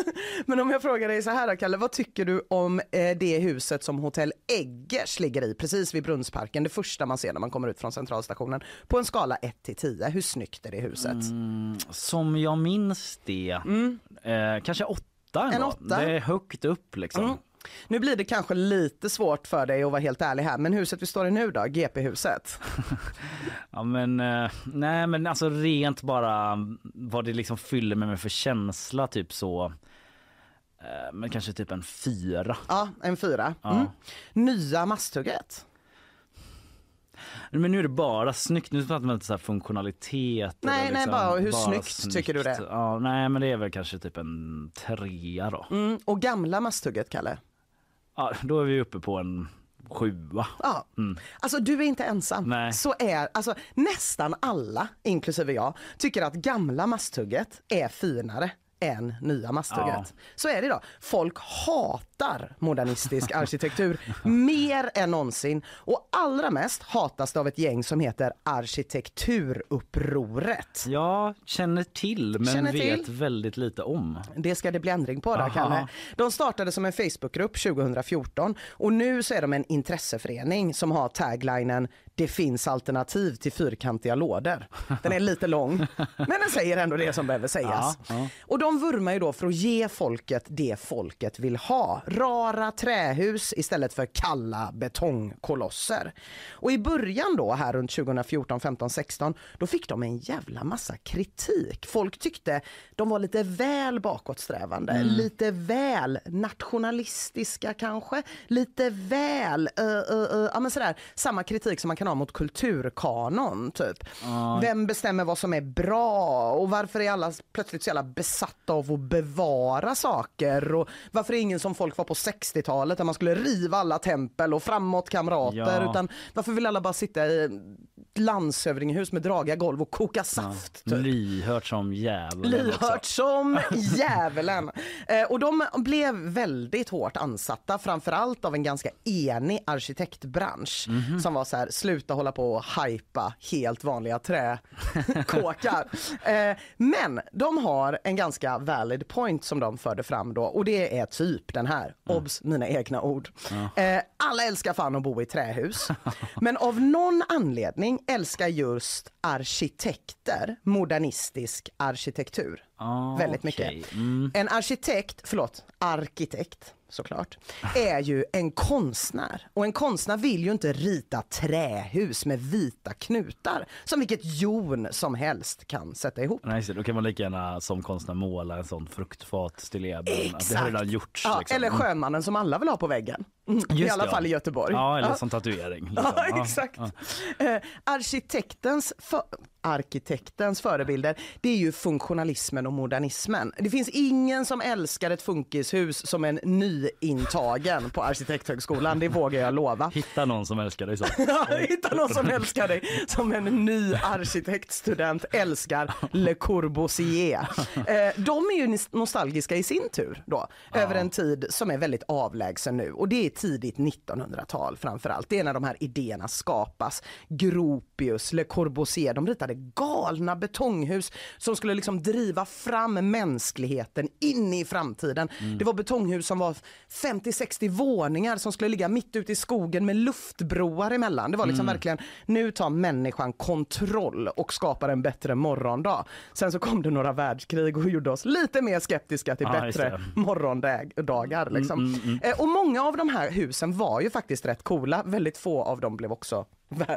Men om jag frågar dig så här då, Kalle, vad tycker du om eh, det huset som Hotell Eggers ligger i precis vid Brunnsparken? Det första man ser när man kommer ut från centralstationen. På en skala 1 till 10, hur snyggt är det huset? Mm, som jag minns det, eh, kanske åtta ändå. En åtta? Det är högt upp liksom. Mm. Nu blir det kanske lite svårt för dig att vara helt ärlig här, men huset vi står i nu då, GP-huset? Ja men, eh, nej men alltså rent bara vad det liksom fyller mig med för känsla typ så. Eh, men kanske typ en fyra. Ja, en fyra. Ja. Mm. Nya Masthugget? Men nu är det bara snyggt, nu pratar man inte så här funktionalitet. Nej, eller nej, liksom bara hur snyggt tycker du det? Ja, nej men det är väl kanske typ en trea då. Mm. Och gamla Masthugget, Kalle? Ja, då är vi uppe på en sjua. Ja. Mm. Alltså du är inte ensam. Nej. Så är, alltså, nästan alla, inklusive jag, tycker att gamla Masthugget är finare än nya Masthugget. Ja. Så är det idag. Folk hatar modernistisk arkitektur mer än någonsin och allra mest hatas det av ett gäng som heter arkitekturupproret. Jag känner till men Känner till. vet väldigt lite om. Det ska det bli ändring på där, Aha. Kalle. De startade som en Facebookgrupp 2014 och nu så är de en intresseförening som har taglinen det finns alternativ till fyrkantiga lådor. Den är lite lång, men den säger ändå det som behöver sägas. Ja, ja. Och de vurmar ju då för att ge folket det folket vill ha. Rara trähus istället för kalla betongkolosser. Och i början då här runt 2014, 15, 16 då fick de en jävla massa kritik. Folk tyckte de var lite väl bakåtsträvande, Mm. lite väl nationalistiska kanske, lite väl, uh, uh, uh, ja men sådär, samma kritik som man kan ha mot kulturkanon typ. Vem bestämmer vad som är bra och varför är alla plötsligt så jävla besatta av att bevara saker och varför är ingen som folk var på 60-talet där man skulle riva alla tempel och framåt kamrater Ja. utan varför vill alla bara sitta i landshövdingehus med dragiga golv och koka saft? Typ. Lyhört som djävulen Lyhört som djävulen. Eh, och de blev väldigt hårt ansatta, framförallt av en ganska enig arkitektbransch Mhm. som var så här, sluta hålla på och hypa helt vanliga träkåkar. eh, men de har en ganska valid point som de förde fram då och det är typ den här, obs mina egna ord. Eh, alla älskar fan att bo i trähus, men av någon anledning älskar just arkitekter modernistisk arkitektur. Ah, Väldigt okej. mycket. Mm. En arkitekt, förlåt, arkitekt såklart, är ju en konstnär. Och en konstnär vill ju inte rita trähus med vita knutar som vilket jon som helst kan sätta ihop. Nej, så då kan man lika gärna som konstnär måla en sån fruktfat stilleben. Det har redan gjorts. Ja, liksom. Eller sjömannen som alla vill ha på väggen. Mm, I Just alla det, fall ja. i Göteborg. Ja, eller Ja. som tatuering. liksom. Ja, exakt. Eh, arkitektens, för, arkitektens förebilder det är ju funktionalismen och modernismen. Det finns ingen som älskar ett funkishus som en nyintagen på Arkitekthögskolan, det vågar jag lova. Hitta någon som älskar dig så. Ja, Hitta någon som älskar dig som en ny arkitektstudent älskar Le Corbusier. Eh, de är ju nostalgiska i sin tur då, över en tid som är väldigt avlägsen nu och det är tidigt 1900-tal framförallt. Det är när de här idéerna skapas. Gropius, Le Corbusier, de ritade galna betonghus som skulle liksom driva fram mänskligheten in i framtiden. Det var betonghus som var 50-60 våningar som skulle ligga mitt ute i skogen med luftbroar emellan. Det var liksom verkligen, nu tar människan kontroll och skapar en bättre morgondag. Sen så kom det några världskrig och gjorde oss lite mer skeptiska till just bättre morgondagar. Liksom. Eh, Och många av de här husen var ju faktiskt rätt coola. Väldigt få av dem blev också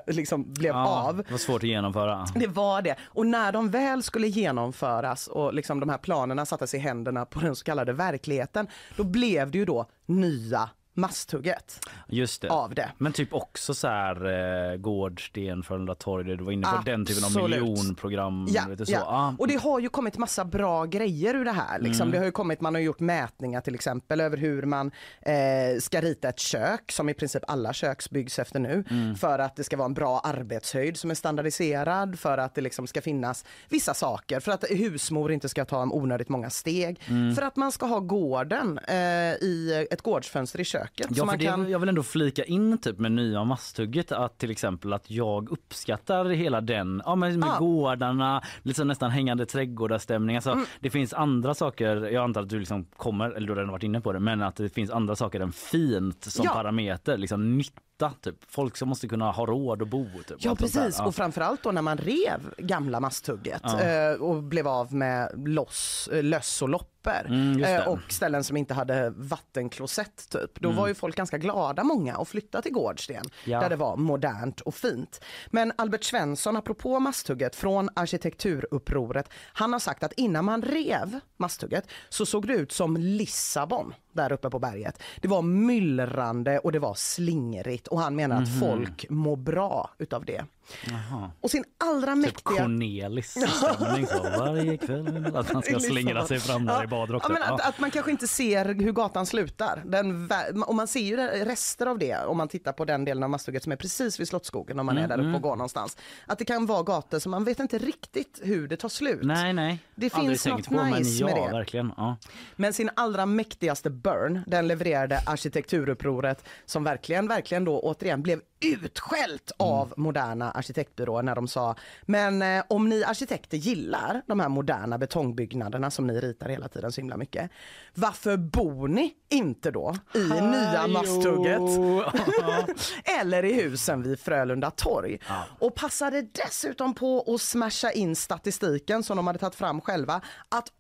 liksom blev Ja, av. Det var svårt att genomföra. Det var det. Och när de väl skulle genomföras och liksom de här planerna sattes i händerna på den så kallade verkligheten, då blev det ju då nya masthugget Just det. av det. Men typ också så här eh, Gårdsten, Frölunda torg, du var inne på den typen av Absolut. miljonprogram. Ja, vet du, så. ja. Ah. och det har ju kommit massa bra grejer ur det här. Liksom. Mm. Det har ju kommit, man har gjort mätningar till exempel över hur man eh, ska rita ett kök som i princip alla kök byggs efter nu. Mm. För att det ska vara en bra arbetshöjd som är standardiserad, för att det liksom ska finnas vissa saker, för att husmor inte ska ta onödigt många steg. Mm. För att man ska ha gården eh, i ett gårdsfönster i köket. Ja, så för man det, kan... Jag vill ändå flika in typ med nya masthugget att till exempel att jag uppskattar hela den, ja men med Ah. gårdarna, liksom nästan hängande trädgårdarstämning. Alltså, Mm. Det finns andra saker, jag antar att du liksom kommer, eller du har redan varit inne på det, men att det finns andra saker än fint som Ja. parameter, liksom nytta typ. Folk som måste kunna ha råd att bo. Typ, Ja allt sånt där. precis och framförallt då när man rev gamla masthugget Ja. eh, och blev av med loss, eh, löss och loppor Mm, eh, och ställen som inte hade vattenklosett typ. Då Mm. var ju folk ganska glada många att flytta till Gårdsten Ja. där det var modernt och fint. Men Albert Svensson apropå masthugget från arkitekturupproret, han har sagt att innan man rev masthugget så såg det ut som Lissabon där uppe på berget. Det var myllrande och det var slingrigt och han menar att Mhm. folk mår bra utav det. Jaha. Och sin allra Typ mäktiga... Cornelis stämning så varje kväll. Att man ska slingra sig fram där i badrock. Ja, men typ. att, att man kanske inte ser hur gatan slutar. Den, och man ser ju rester av det om man tittar på den delen av Masthugget som är precis vid Slottsskogen om man Mm, är där uppe mm. och går någonstans. Att det kan vara gator som man vet inte riktigt hur det tar slut. Nej, nej. Det Aldrig finns något på, men nice ja, med det. verkligen. Ja. Men sin allra mäktigaste burn, den levererade arkitekturupproret som verkligen, verkligen då återigen blev utskällt av moderna arkitektbyråer när de sa men eh, om ni arkitekter gillar de här moderna betongbyggnaderna som ni ritar hela tiden så himla mycket. Varför bor ni inte då i nya Masthugget? Eller i husen vid Frölunda torg? Och passade dessutom på att smasha in statistiken som de hade tagit fram själva att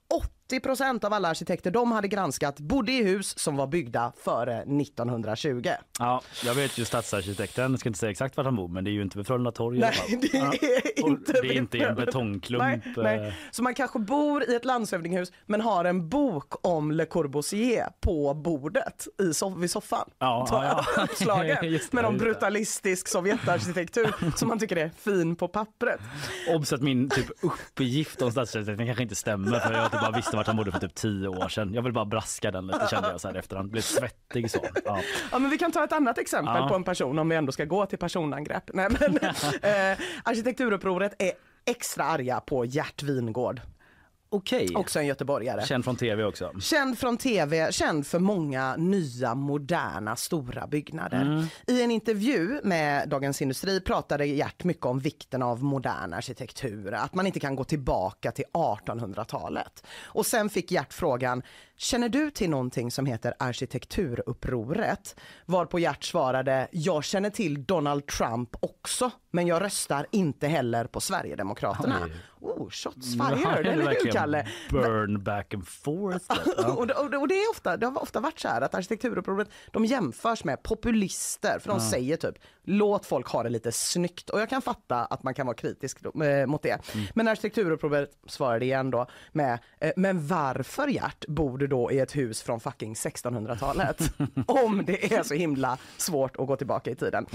80% av alla arkitekter de hade granskat bodde i hus som var byggda före 1920. Ja, jag vet ju stadsarkitekten, jag ska inte säga exakt var han bor men det är ju inte Frölunda torg Nej, det Ja. är Och inte Det är inte i en betongklump. Nej, nej. eh. Så man kanske bor i ett landshövdingehus men har en bok om Le Corbusier på bordet i soff- vid soffan. Ja, ja, ja. uppslagen med någon brutalistisk sovjetarkitektur som man tycker är fin på pappret. Obs att min typ uppgift om stadsarkitekten kanske inte stämmer för jag typ bara visste vart han bodde för typ tio år sedan. Jag vill bara braska den lite kände jag så här efterhand. Blev svettig så. Ja. Ja, men vi kan ta ett annat exempel Ja. på en person om vi ändå ska gå till personangrepp. Nej, men, eh, arkitekturupproret är extra arga på Gert Wingård. Okej. Också en göteborgare. Känd från tv också. Känd från tv, känd för många nya moderna stora byggnader. Mm. I en intervju med Dagens Industri pratade Gert mycket om vikten av modern arkitektur, att man inte kan gå tillbaka till 1800-talet. Och sen fick Gert frågan, känner du till någonting som heter arkitekturupproret? Varpå Gert svarade, jag känner till Donald Trump också, men jag röstar inte heller på Sverigedemokraterna. Oj. Oh, shots fired, eller hur Kalle? Burn back and forth. Och, det, och, det, är ofta, det har ofta varit så här att arkitekturupproret de jämförs med populister för de Ja. säger typ låt folk ha det lite snyggt och jag kan fatta att man kan vara kritisk eh, mot det. Men arkitekturupproret svarade igen då med eh, men varför Gert bor du då i ett hus från fucking 1600-talet om det är så himla svårt att gå tillbaka i tiden.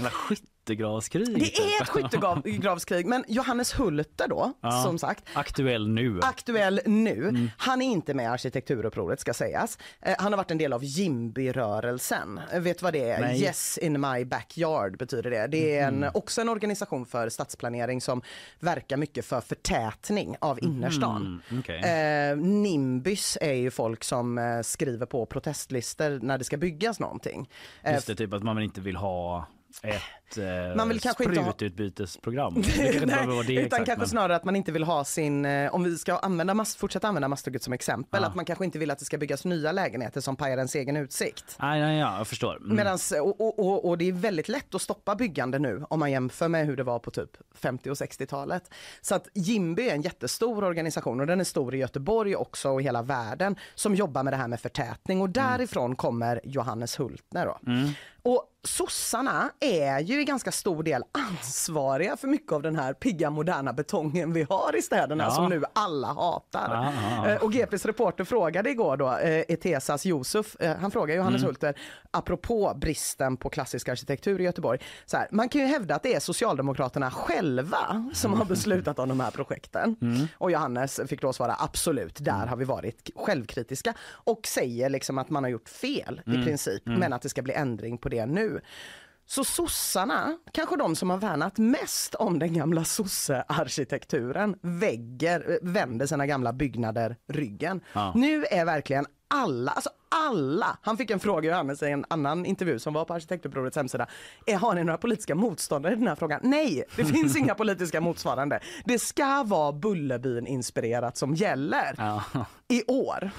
Skyttegravskrig. Det är ett skyttegravskrig men Johannes Hulter då Ja. som sagt Aktuell nu. aktuell nu. Mm. Han är inte med i arkitekturupproret ska sägas. Eh, han har varit en del av Jimby-rörelsen. Eh, vet vad det är? Nej. Yes in my backyard betyder det. Det är en, Mhm. också en organisation för stadsplanering som verkar mycket för förtätning av innerstan. Mm, okej. Eh, Nimbys är ju folk som eh, skriver på protestlistor när det ska byggas någonting. Just det, typ att man inte vill ha ett eh, Man vill kanske inte ha- sprututbytesprogram. Det kanske vara det utan exakt, kanske men- snarare att man inte vill ha sin, eh, om vi ska använda mast, fortsätta använda Masthugget som exempel, Ja. att man kanske inte vill att det ska byggas nya lägenheter som pajar ens egen utsikt. Nej, nej, ja, jag förstår. Mm. Medans, och, och, och, och det är väldigt lätt att stoppa byggande nu om man jämför med hur det var på typ 50 och 60-talet. Så att Jimby är en jättestor organisation och den är stor i Göteborg också och i hela världen som jobbar med det här med förtätning och därifrån kommer Johannes Hultner då. Mm. Och sossarna är ju i ganska stor del ansvariga för mycket av den här pigga moderna betongen vi har i städerna Ja. som nu alla hatar. Aha. Eh, Och GPs reporter frågade igår då eh, Etesas Josef, eh, han frågar Johannes Mm. Hulter, apropå bristen på klassisk arkitektur i Göteborg, så här, man kan ju hävda att det är Socialdemokraterna själva som har beslutat om de här projekten. Mm. Och Johannes fick då svara absolut, där har vi varit självkritiska och säger liksom att man har gjort fel i Mm. princip, Mm. men att det ska bli ändring på det nu. Så sossarna, kanske de som har värnat mest om den gamla sossearkitekturen, vägger, eh, vänder sina gamla byggnader ryggen. Ja. Nu är verkligen alla, alltså alla, han fick en fråga Johannes i en annan intervju som var på Arkitektupprorets hemsida. Är, har ni några politiska motståndare i den här frågan? Nej, det finns inga politiska motsvarande. Det ska vara Bullerbyn inspirerat som gäller Ja. i år.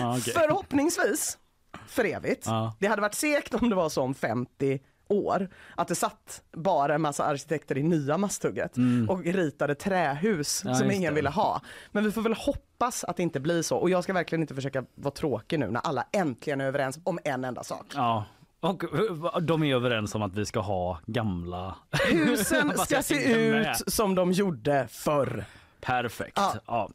Ja, okej. Förhoppningsvis för evigt. Ja. Det hade varit segt om det var som 50 år, att det satt bara en massa arkitekter i nya Masthugget och ritade trähus Mm. Ja, som ingen det. ville ha. Men vi får väl hoppas att det inte blir så och jag ska verkligen inte försöka vara tråkig nu när alla äntligen är överens om en enda sak. Ja. Och eh, de är överens om att vi ska ha gamla Husen ska se med. ut som de gjorde förr. Perfekt. Ja. Ja.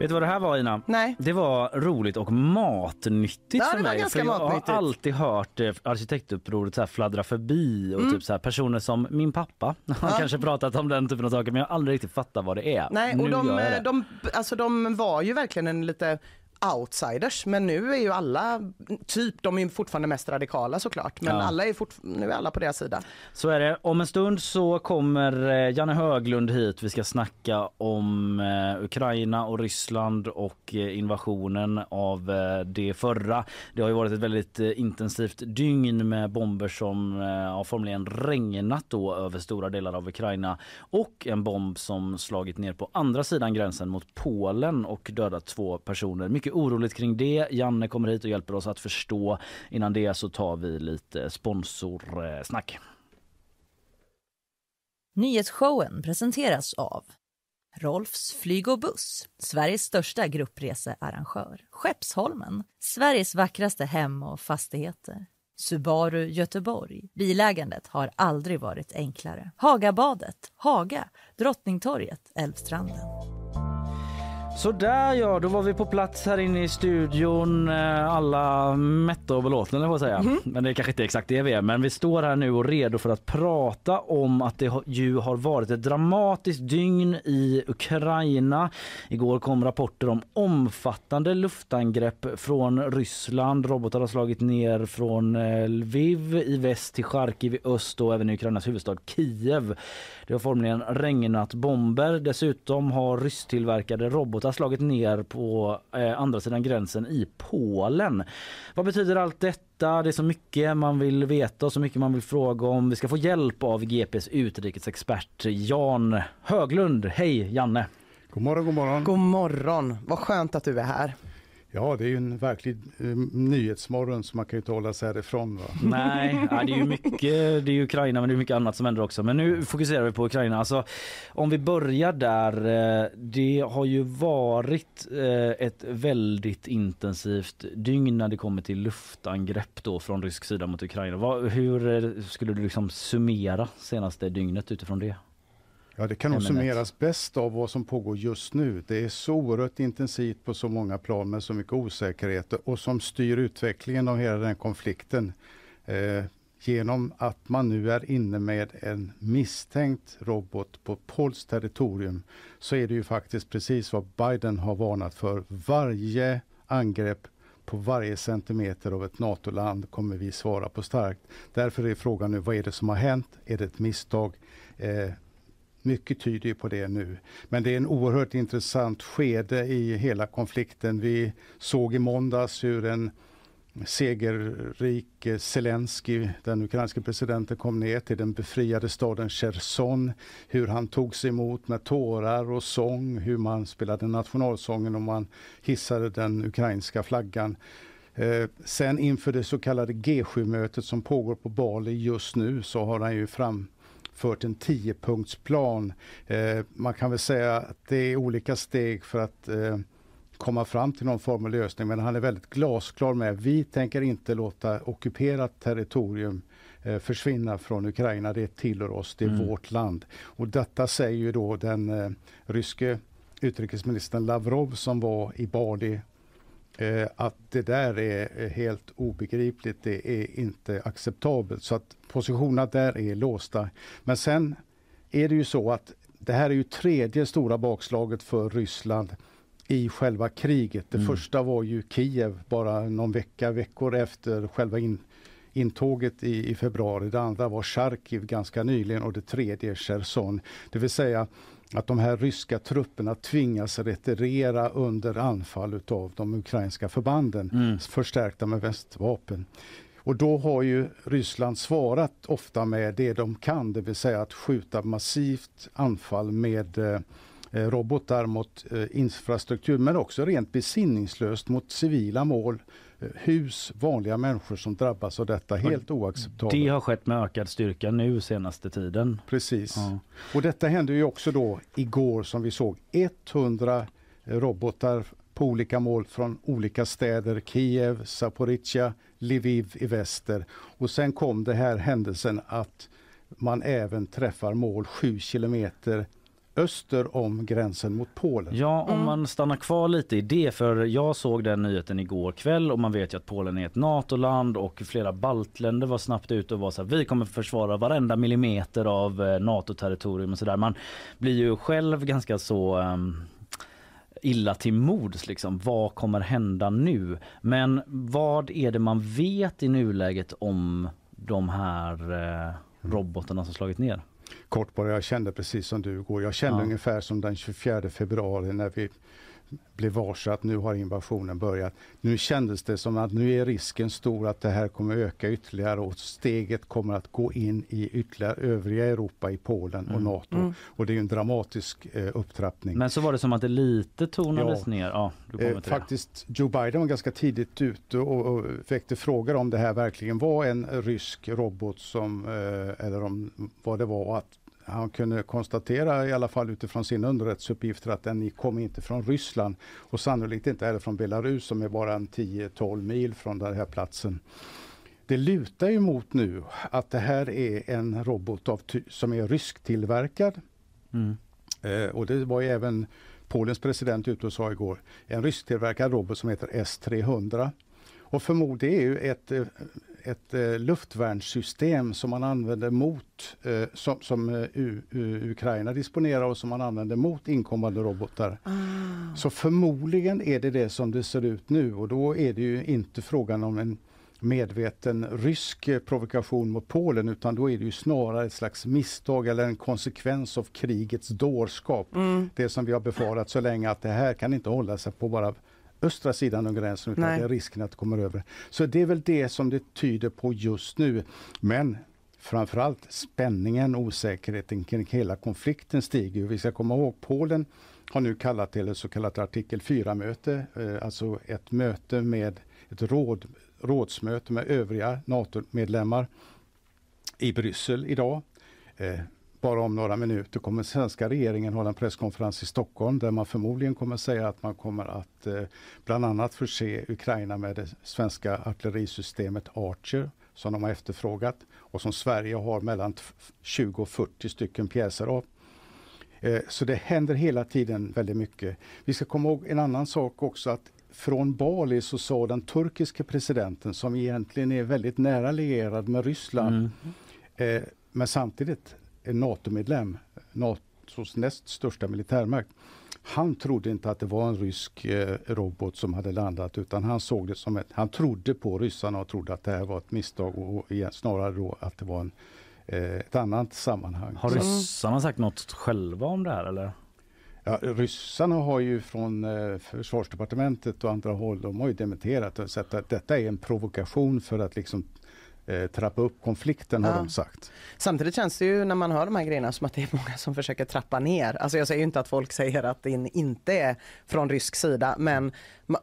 Vet du vad det här var Ina? Nej. Det var roligt och matnyttigt Ja, för mig. för jag matnyttigt. har alltid hört eh, arkitektupproret så här fladdra förbi och Mm. typ så här personer som min pappa har kanske pratat om den typen av saker men jag har aldrig riktigt fattat vad det är. Nej, nu och de, gör jag det. de, alltså de var ju verkligen en lite outsiders men nu är ju alla, typ, de är fortfarande mest radikala såklart men Ja. alla är nu är alla på deras sida. Så är det. Om en stund så kommer eh, Janne Höglund hit. Vi ska snacka om eh, Ukraina och Ryssland och eh, invasionen av det förra. Det har ju varit ett väldigt intensivt dygn med bomber som har formligen regnat då över stora delar av Ukraina och en bomb som slagit ner på andra sidan gränsen mot Polen och dödat två personer. Mycket oroligt kring det. Janne kommer hit och hjälper oss att förstå. Innan det så tar vi lite sponsorsnack. Nyhetsshowen presenteras av Rolfs flyg och buss, Sveriges största gruppresearrangör. Skeppsholmen, Sveriges vackraste hem och fastigheter. Subaru Göteborg. Bilägandet har aldrig varit enklare. Hagabadet, Haga, Drottningtorget, Älvstranden. Så där ja, då var vi på plats här inne i studion. eh, Alla mätta och belåtna, eller vad säga. Men det är kanske inte exakt det vi är. Men vi står här nu och redo för att prata om att det ju har varit ett dramatiskt dygn i Ukraina. Igår kom rapporter om omfattande luftangrepp från Ryssland. Robotar har slagit ner från eh, Lviv i väst till Charkiv i öst och även i Ukrainas huvudstad Kiev. Det har formligen regnat bomber. Dessutom har rysstillverkade robotar slagit ner på eh, andra sidan gränsen i Polen. Vad betyder allt detta? Det är så mycket man vill veta och så mycket man vill fråga om. Vi ska få hjälp av GPs utrikesexpert Jan Höglund. Hej Janne! God morgon, god morgon. God morgon, vad skönt att du är här. Ja, det är ju en verklig eh, nyhetsmorgon så man kan ju inte hålla sig härifrån. Va? Nej, ja, det är ju mycket, det är Ukraina men det är mycket annat som händer också. Men nu fokuserar vi på Ukraina. Alltså, om vi börjar där. eh, Det har ju varit eh, ett väldigt intensivt dygn när det kommer till luftangrepp då från rysk sida mot Ukraina. Va, hur eh, skulle du liksom summera senaste dygnet utifrån det? Ja, det kan nog summeras bäst av vad som pågår just nu. Det är så oerhört intensivt på så många plan med så mycket osäkerheter och som styr utvecklingen av hela den konflikten. Eh, genom att man nu är inne med en misstänkt robot på polskt territorium så är det ju faktiskt precis vad Biden har varnat för. Varje angrepp på varje centimeter av ett NATO-land kommer vi svara på starkt. Därför är frågan nu, vad är det som har hänt? Är det ett misstag? Eh, mycket tyder ju på det nu. Men det är en oerhört intressant skede i hela konflikten. Vi såg i måndags hur en segerrik Zelensky, den ukrainske presidenten, kom ner till den befriade staden Cherson. Hur han togs emot med tårar och sång, hur man spelade nationalsången och man hissade den ukrainska flaggan. Eh, sen inför det så kallade G7-mötet som pågår på Bali just nu så har han ju fram fört en tiopunktsplan. Eh, man kan väl säga att det är olika steg för att eh, komma fram till någon form av lösning. Men han är väldigt glasklar med vi tänker inte låta ockuperat territorium eh, försvinna från Ukraina. Det tillhör oss, det är mm. vårt land. Och detta säger ju då den eh, ryske utrikesministern Lavrov som var i Bali att det där är helt obegripligt, det är inte acceptabelt. Så att positionerna där är låsta. Men sen är det ju så att det här är ju tredje stora bakslaget för Ryssland i själva kriget. Det mm. första var ju Kiev bara någon vecka, veckor efter själva in, intåget i, i februari. Det andra var Charkiv ganska nyligen och det tredje Cherson. Det vill säga att de här ryska trupperna tvingas retirera under anfall av de ukrainska förbanden, mm. förstärkta med västvapen. Och då har ju Ryssland svarat ofta med det de kan, det vill säga att skjuta massivt anfall med eh, robotar mot eh, infrastruktur men också rent besinningslöst mot civila mål hus, vanliga människor som drabbas av detta. Helt oacceptabelt. Det har skett med ökad styrka nu senaste tiden. Precis. Ja. Och detta hände ju också då igår som vi såg 100 robotar på olika mål från olika städer. Kiev, Zaporizjzja, Lviv i väster. Och sen kom det här händelsen att man även träffar mål 7 kilometer öster om gränsen mot Polen. Ja, om mm. man stannar kvar lite i det, för jag såg den nyheten igår kväll och man vet ju att Polen är ett NATO-land och flera baltländer var snabbt ute och var så här, vi kommer försvara varenda millimeter av eh, NATO-territorium och så där. Man blir ju själv ganska så um illa till mods liksom. Vad kommer hända nu? Men vad är det man vet i nuläget om de här eh, robotarna som slagit ner? Kort bara, jag kände precis som du går. Jag kände ja. ungefär som den 24 februari när vi blev varse att nu har invasionen börjat. Nu kändes det som att nu är risken stor att det här kommer öka ytterligare och steget kommer att gå in i ytterligare övriga Europa, i Polen och mm. NATO. Mm. Och det är en dramatisk eh, upptrappning. Men så var det som att det lite tonades ja. ner. Ja, eh, faktiskt, Joe Biden var ganska tidigt ute och, och väckte frågor om det här verkligen var en rysk robot som, eh, eller om vad det var. Att han kunde konstatera i alla fall utifrån sina underrättelseuppgifter att den kom inte från Ryssland och sannolikt inte heller från Belarus som är bara en 10-12 mil från den här platsen. Det lutar ju mot nu att det här är en robot av, som är rysktillverkad. Mm. Eh, och det var ju även Polens president ute och sa igår. En rysktillverkad robot som heter S300. Och förmodligen är ju ett eh, ett eh, luftvärnssystem som man använder mot, eh, som, som eh, U, U, Ukraina disponerar och som man använder mot inkommande robotar. Ah. Så förmodligen är det det som det ser ut nu och då är det ju inte frågan om en medveten rysk provokation mot Polen utan då är det ju snarare ett slags misstag eller en konsekvens av krigets dårskap. Mm. Det som vi har befarat så länge att det här kan inte hålla sig på bara östra sidan av gränsen utan Nej. det är risken att det kommer över. Så det är väl det som det tyder på just nu. Men framförallt spänningen, osäkerheten kring hela konflikten stiger. Vi ska komma ihåg Polen har nu kallat till ett så kallat artikel 4-möte, eh, alltså ett möte med ett råd, rådsmöte med övriga NATO-medlemmar i Bryssel idag. Bara om några minuter kommer svenska regeringen hålla en presskonferens i Stockholm där man förmodligen kommer säga att man kommer att eh, bland annat förse Ukraina med det svenska artillerisystemet Archer som de har efterfrågat och som Sverige har mellan 20 och 40 stycken pjäser av. Eh, så det händer hela tiden väldigt mycket. Vi ska komma ihåg en annan sak också att från Bali så sa den turkiske presidenten som egentligen är väldigt nära lierad med Ryssland mm. eh, men samtidigt NATO-medlem, NATOs näst största militärmakt. Han trodde inte att det var en rysk eh, robot som hade landat utan han såg det som ett, han trodde på ryssarna och trodde att det här var ett misstag och, och igen, snarare då att det var en, eh, ett annat sammanhang. Har ryssarna sagt något själva om det här eller? Ja, ryssarna har ju från eh, försvarsdepartementet och andra håll, de har ju dementerat och sett att detta är en provokation för att liksom eh, trappa upp konflikten har Ja. de sagt. Samtidigt känns det ju när man hör de här grejerna som att det är många som försöker trappa ner. Alltså jag säger inte att folk säger att det inte är från rysk sida men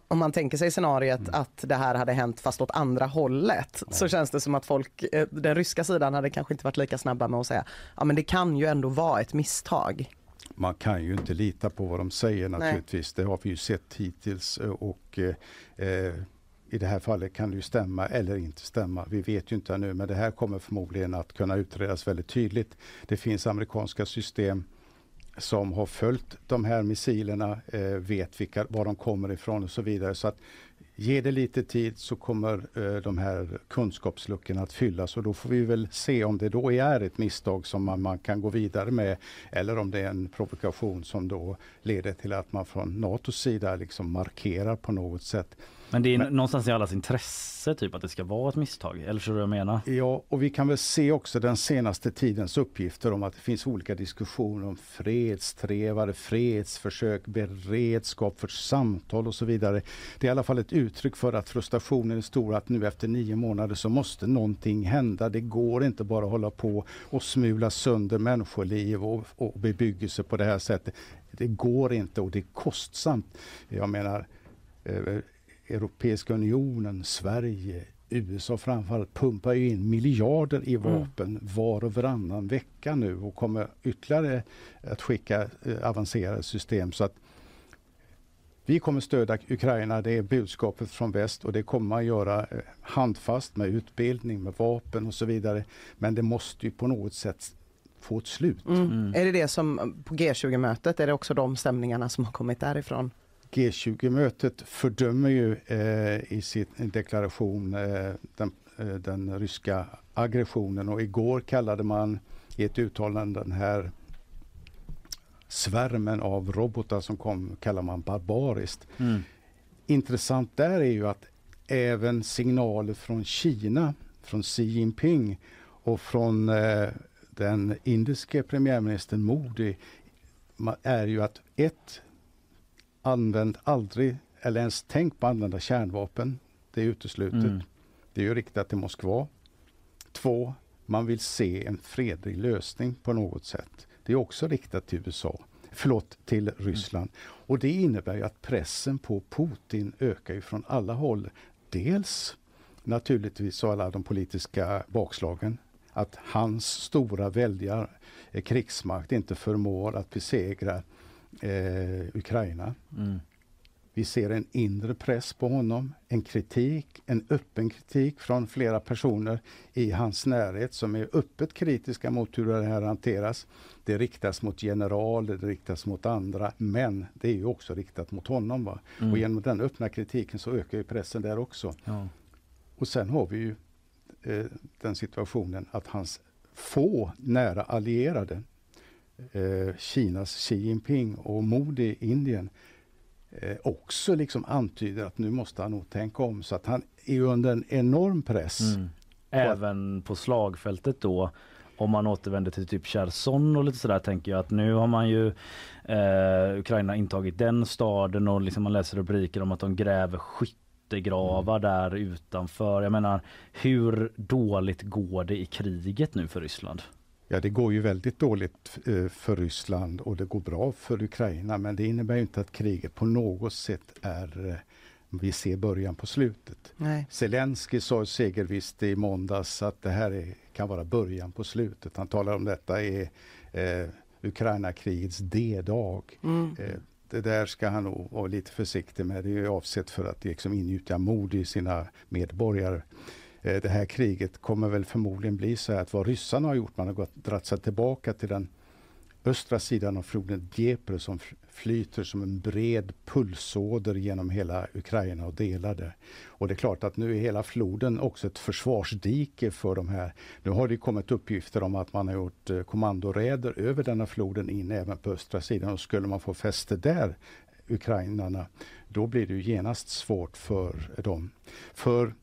om man tänker sig scenariet Mm. att det här hade hänt fast åt andra hållet så känns det som att folk, eh, den ryska sidan hade kanske inte varit lika snabba med att säga ja men det kan ju ändå vara ett misstag. Man kan ju inte lita på vad de säger Nej. naturligtvis. Det har vi ju sett hittills eh, och eh, i det här fallet kan det ju stämma eller inte stämma. Vi vet ju inte ännu men det här kommer förmodligen att kunna utredas väldigt tydligt. Det finns amerikanska system som har följt de här missilerna, eh, vet vilka, var de kommer ifrån och så vidare. Så att Ge det lite tid så kommer eh, de här kunskapsluckorna att fyllas och då får vi väl se om det då är ett misstag som man, man kan gå vidare med eller om det är en provokation som då leder till att man från NATOs sida liksom markerar på något sätt. Men det är någonstans i allas intresse typ att det ska vara ett misstag. Eller så jag menar? Ja, och vi kan väl se också den senaste tidens uppgifter om att det finns olika diskussioner om fredstrevare, fredsförsök, beredskap för samtal och så vidare. Det är i alla fall ett uttryck för att frustrationen är stor att nu efter nio månader så måste någonting hända. Det går inte bara hålla på och smula sönder människoliv och, och bebyggelse på det här sättet. Det går inte och det är kostsamt. Jag menar, eh, Europeiska unionen, Sverige, USA framförallt pumpar ju in miljarder i vapen var och varannan vecka nu och kommer ytterligare att skicka eh, avancerade system. Så att vi kommer stödja Ukraina, det är budskapet från väst och det kommer man göra eh, handfast med utbildning, med vapen och så vidare. Men det måste ju på något sätt få ett slut. Mm. Är det det som på G20-mötet, är det också de stämningarna som har kommit därifrån? G20-mötet fördömer ju eh, i sin deklaration eh, den, eh, den ryska aggressionen och igår kallade man i ett uttalande den här svärmen av robotar som kom kallar man barbariskt. Mm. Intressant där är ju att även signaler från Kina, från Xi Jinping och från eh, den indiske premiärministern Modi är ju att ett, använd aldrig eller ens tänk på att använda kärnvapen. Det är uteslutet. Mm. Det är ju riktat till Moskva. Två, man vill se en fredlig lösning på något sätt. Det är också riktat till USA. Förlåt, till Ryssland. Och det innebär att pressen på Putin ökar från alla håll. Dels naturligtvis så alla de politiska bakslagen. Att hans stora väldiga eh, krigsmakt inte förmår att besegra eh, Ukraina. Mm. Vi ser en inre press på honom, en kritik, en öppen kritik från flera personer i hans närhet som är öppet kritiska mot hur det här hanteras. Det riktas mot generaler, det riktas mot andra, men det är ju också riktat mot honom. Va? Mm. Och genom den öppna kritiken så ökar ju pressen där också. Ja. Och sen har vi ju eh, den situationen att hans få nära allierade, eh, Kinas Xi Jinping och Modi i Indien, eh, också liksom antyder att nu måste han nog tänka om. Så att han är under en enorm press. Mm. Även på slagfältet då om man återvänder till typ Cherson och lite sådär tänker jag att nu har man ju eh, Ukraina intagit den staden och liksom man läser rubriker om att de gräver skyttegravar där utanför. Jag menar hur dåligt går det i kriget nu för Ryssland? Ja, det går ju väldigt dåligt eh, för Ryssland och det går bra för Ukraina. Men det innebär inte att kriget på något sätt är eh, vi ser början på slutet. Nej. Zelensky sa segervisst i måndags att det här är, kan vara början på slutet. Han talar om detta i eh, Ukraina-krigets D-dag. Mm. Eh, det där ska han nog vara lite försiktig med. Det är avsett för att liksom ingjuta mod i sina medborgare. Eh, det här kriget kommer väl förmodligen bli så att vad ryssarna har gjort, man har gått, dratt sig tillbaka till den östra sidan av floden Dnepr som flyter som en bred pulsåder genom hela Ukraina och delar det. Och det är klart att nu är hela floden också ett försvarsdike för de här. Nu har det kommit uppgifter om att man har gjort eh, kommandoräder över denna floden in även på östra sidan och skulle man få fäste där, ukrainarna, då blir det ju genast svårt för dem. För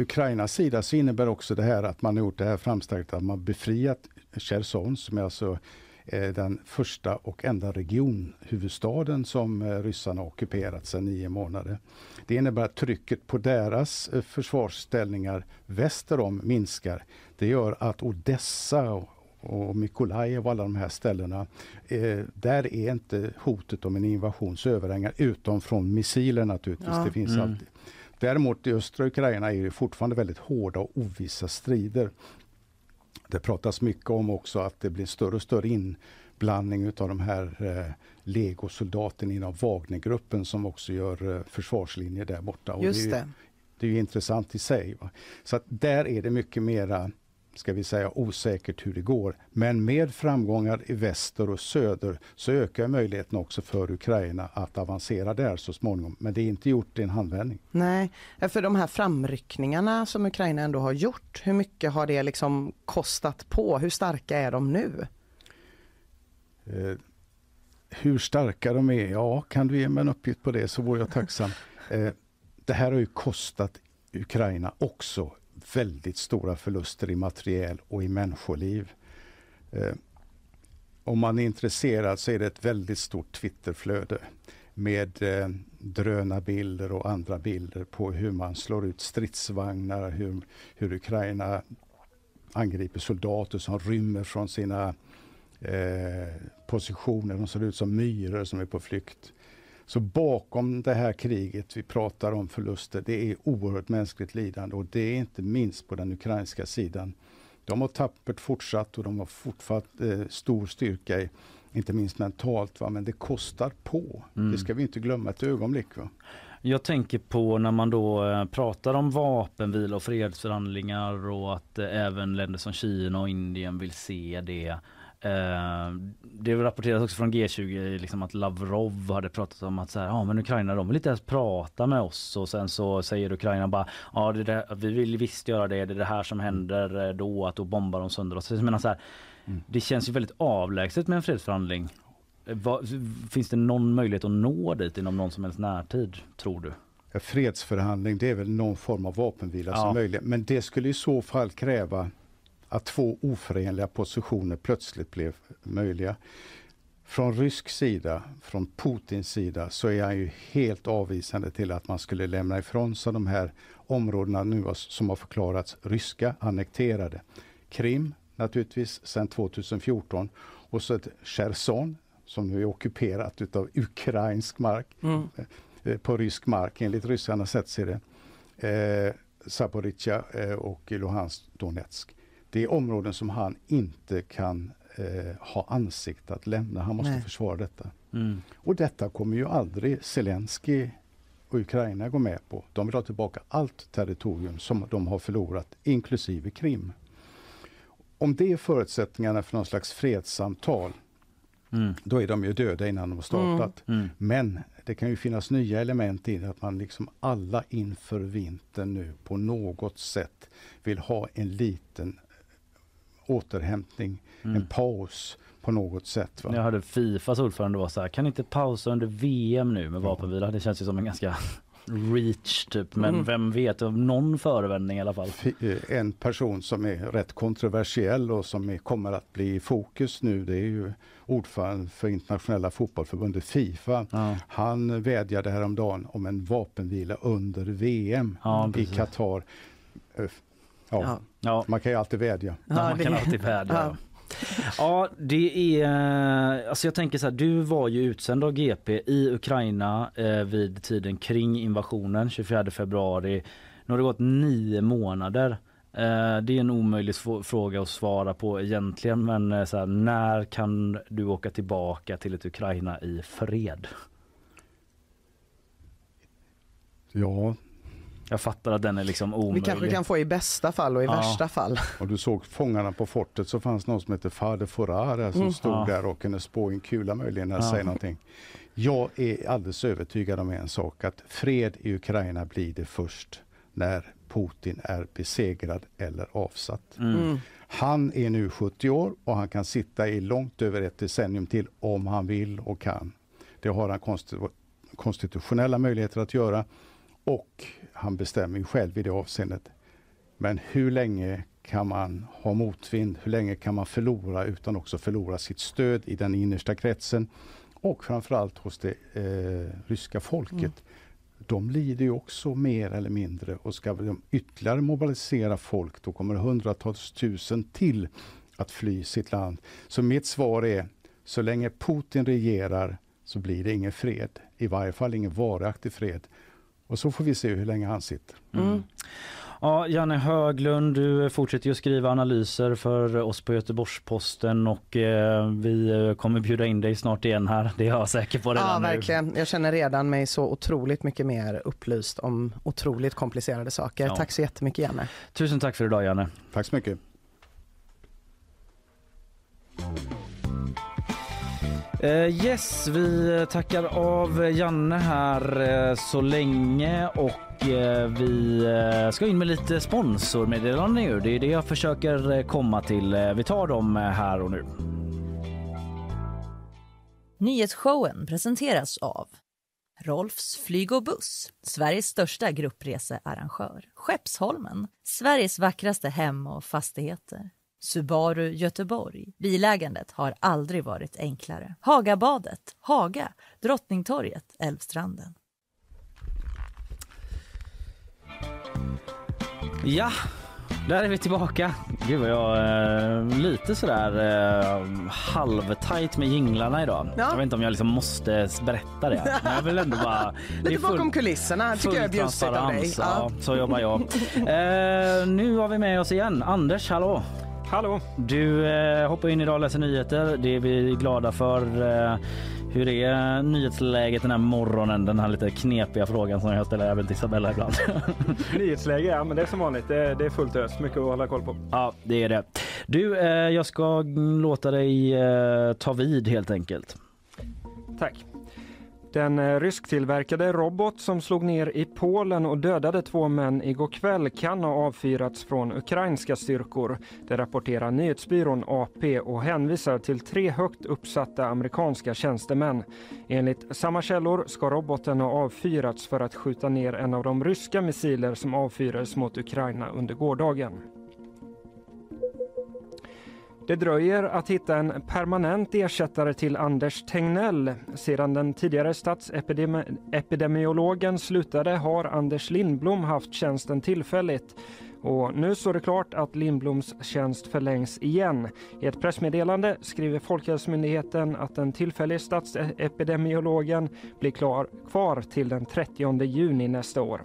Ukrainas sida så innebär också det här att man har gjort det här framställt att man befriat Cherson som är alltså eh, den första och enda regionhuvudstaden som eh, ryssarna ockuperat sedan nio månader. Det innebär att trycket på deras eh, försvarsställningar väster om minskar. Det gör att Odessa och och Mykolaiv och alla de här ställena. Eh, där är inte hotet om en invasion så överhängande, utom från missiler naturligtvis. Ja. Det finns Mm. alltid. Däremot i östra Ukraina är det fortfarande väldigt hårda och ovissa strider. Det pratas mycket om också att det blir större och större inblandning utav de här eh, legosoldaterna inom Wagnergruppen som också gör eh, försvarslinjer där borta. Just det, är, ju- det. det är ju intressant i sig. Va? Så att där är det mycket mera ska vi säga osäkert hur det går. Men med framgångar i väster och söder så ökar möjligheten också för Ukraina att avancera där så småningom. Men det är inte gjort i en handvändning. Nej, för de här framryckningarna som Ukraina ändå har gjort, hur mycket har det liksom kostat på? Hur starka är de nu? Eh, hur starka de är, ja kan du ge mig en uppgift på det så vore jag tacksam. Eh, det här har ju kostat Ukraina också väldigt stora förluster i materiel och i människoliv. Eh, om man är intresserad så är det ett väldigt stort Twitterflöde med eh, drönarbilder och andra bilder på hur man slår ut stridsvagnar, hur, hur Ukraina angriper soldater som rymmer från sina eh, positioner. De ser ut som myror som är på flykt. Så bakom det här kriget vi pratar om förluster, det är oerhört mänskligt lidande och det är inte minst på den ukrainska sidan. De har tappert fortsatt och de har fortfarande eh, stor styrka, i, inte minst mentalt, va? men det kostar på. Mm. Det ska vi inte glömma ett ögonblick. Va? Jag tänker på när man då eh, pratar om vapenvila och fredsförhandlingar och att eh, även länder som Kina och Indien vill se det. Eh, det rapporteras också från G20 liksom att Lavrov hade pratat om att så här, ja men Ukraina de vill inte ens prata med oss och sen så säger Ukraina bara ja det där, vi vill visst göra det, det är det här som händer eh, då att då bombar de sönder oss. Så jag menar så här, Det känns ju väldigt avlägset med en fredsförhandling. Eh, vad- finns det någon möjlighet att nå dit inom någon som helst närtid tror du? Ja, Fredsförhandling, det är väl någon form av vapenvila Ja. som möjligt. Men det skulle i så fall kräva att två oförenliga positioner plötsligt blev möjliga. Från rysk sida, från Putins sida, så är han ju helt avvisande till att man skulle lämna ifrån sig de här områdena nu som har förklarats ryska annekterade. Krim naturligtvis sedan 2014 och så ett Cherson som nu är ockuperat utav ukrainsk mark Mm. eh, på rysk mark enligt ryssarnas sätt ser det. Eh, Zaporizjzja eh, och Luhansk Donetsk. Det är områden som han inte kan eh, ha ansikt att lämna. Han måste Nej. försvara detta. Mm. Och detta kommer ju aldrig Zelensky och Ukraina gå med på. De vill ha tillbaka allt territorium som de har förlorat, inklusive Krim. Om det är förutsättningarna för någon slags fredssamtal, Mm. då är de ju döda innan de har startat. Mm. Men det kan ju finnas nya element i det, att man liksom alla inför vintern nu på något sätt vill ha en liten återhämtning, Mm. en paus på något sätt. Va? Jag hörde Fifas ordförande var så här, kan inte pausa under VM nu med vapenvila? Det känns ju som en ganska reach typ, men Mm. vem vet, någon förevändning i alla fall. Eh, En person som är rätt kontroversiell och som är, kommer att bli i fokus nu, det är ju ordförande för internationella fotbollförbundet Fifa. Ja. Han vädjade häromdagen om en vapenvila under VM Ja, i. Qatar. Eh, Ja, Ja. Ja, man kan ju alltid vädja. ja, man det- kan alltid vädja. Ja. Ja, det är... Alltså jag tänker så här, du var ju utsänd av GP i Ukraina eh, vid tiden kring invasionen 24 februari. Nu har det gått nio månader. Eh, det är en omöjlig fråga att svara på egentligen, men eh, så här, när kan du åka tillbaka till ett Ukraina i fred? Ja, Jag fattar att den är liksom Vi omöjlig. kanske kan få i bästa fall och i Ja. värsta fall. och du såg Fångarna på fortet så fanns någon som hette Fader Forar som Mm. stod Ja. där och kunde spå en kula möjligen när Ja. säger någonting. Jag är alldeles övertygad om en sak att fred i Ukraina blir det först när Putin är besegrad eller avsatt. Mm. Mm. Han är nu 70 år och han kan sitta i långt över ett decennium till om han vill och kan. Det har han konstitu- konstitutionella möjligheter att göra och han bestämmer ju själv i det avseendet. Men hur länge kan man ha motvind? Hur länge kan man förlora utan också förlora sitt stöd i den innersta kretsen? Och framförallt hos det eh, ryska folket. Mm. De lider ju också mer eller mindre och ska de ytterligare mobilisera folk då kommer hundratals tusen till att fly sitt land. Så mitt svar är, så länge Putin regerar så blir det ingen fred. I varje fall ingen varaktig fred. Och så får vi se hur länge han sitter. Mm. Ja, Janne Höglund, du fortsätter ju skriva analyser för oss på Göteborgs-Posten och eh, vi kommer bjuda in dig snart igen här. Det är jag säker på redan Ja, verkligen. Nu. Jag känner redan mig så otroligt mycket mer upplyst om otroligt komplicerade saker. Ja. Tack så jättemycket Janne. Tusen tack för idag Janne. Tack så mycket. Uh, yes, vi tackar av Janne här uh, så länge och uh, vi ska in med lite sponsormeddelanden nu. Det är det jag försöker komma till. Vi tar dem här och nu. Nyhetsshowen presenteras av Rolfs flyg och buss, Sveriges största gruppresearrangör. Skeppsholmen, Sveriges vackraste hem och fastigheter. Subaru Göteborg. Bilägandet har aldrig varit enklare. Hagabadet, Haga, Drottningtorget, Älvstranden. Ja, där är vi tillbaka. Gud vad jag är eh, lite sådär eh, halvtajt med jinglarna idag. Ja. Jag vet inte om jag liksom måste berätta det. Men jag vill ändå bara... lite full, bakom kulisserna tycker jag är bjussigt av dig. Ja. så jobbar jag. eh, nu har vi med oss igen Anders, hallå! Hallå! Du eh, hoppar in idag och läser nyheter. Det är vi glada för. Eh, hur är nyhetsläget den här morgonen? Den här lite knepiga frågan som jag ställer även till Isabella ibland. Nyhetsläge, ja men det är som vanligt. Det är, det är fullt ös. Mycket att hålla koll på. Ja, det är det. Du, eh, jag ska låta dig eh, ta vid helt enkelt. Tack. Den eh, rysktillverkade robot som slog ner i Polen och dödade två män igår kväll kan ha avfyrats från ukrainska styrkor. Det rapporterar nyhetsbyrån AP och hänvisar till tre högt uppsatta amerikanska tjänstemän. Enligt samma källor ska roboten ha avfyrats för att skjuta ner en av de ryska missiler som avfyrades mot Ukraina under gårdagen. Det dröjer att hitta en permanent ersättare till Anders Tegnell. Sedan den tidigare statsepidemiologen slutade har Anders Lindblom haft tjänsten tillfälligt. Och nu står det klart att Lindbloms tjänst förlängs igen. I ett pressmeddelande skriver Folkhälsomyndigheten att den tillfälliga statsepidemiologen blir klar, kvar till den 30 juni nästa år.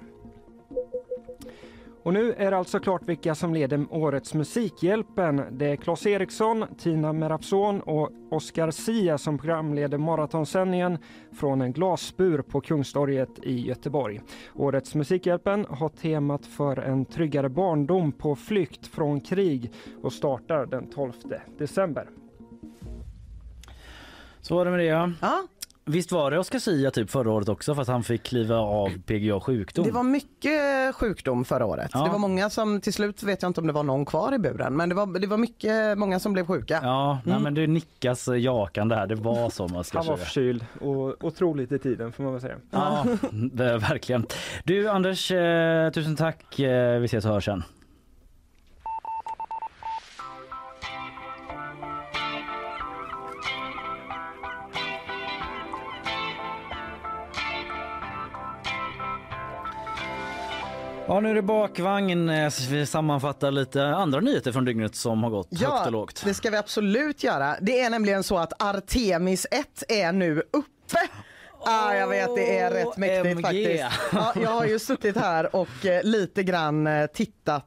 Och nu är det alltså klart vilka som leder årets Musikhjälpen. Det är Claes Eriksson, Tina Merapson och Oscar Sia som programleder maratonsändningen från en glasbur på Kungstorget i Göteborg. Årets Musikhjälpen har temat för en tryggare barndom på flykt från krig och startar den 12 december. Så var det med det. Ja. Visst var det Oscar Sia typ förra året också fast han fick kliva av PGA sjukdom? Det var mycket sjukdom förra året. Ja. Det var många som till slut vet jag inte om det var någon kvar i buren men det var, det var mycket, många som blev sjuka. Ja, mm. nej, men det nickas jakande här. Det var så man Han var förkyld och otroligt i tiden får man väl säga. Ja, det, verkligen. Du Anders, eh, tusen tack. Eh, vi ses och hörs sen. Ja, nu är det bakvagn. Eh, vi sammanfattar lite andra nyheter från dygnet som har gått ja, högt och lågt. det ska vi absolut göra. Det är nämligen så att Artemis 1 är nu uppe. Ah, jag vet, det är rätt mäktigt MG. faktiskt. Ja, jag har ju suttit här och eh, lite grann eh, tittat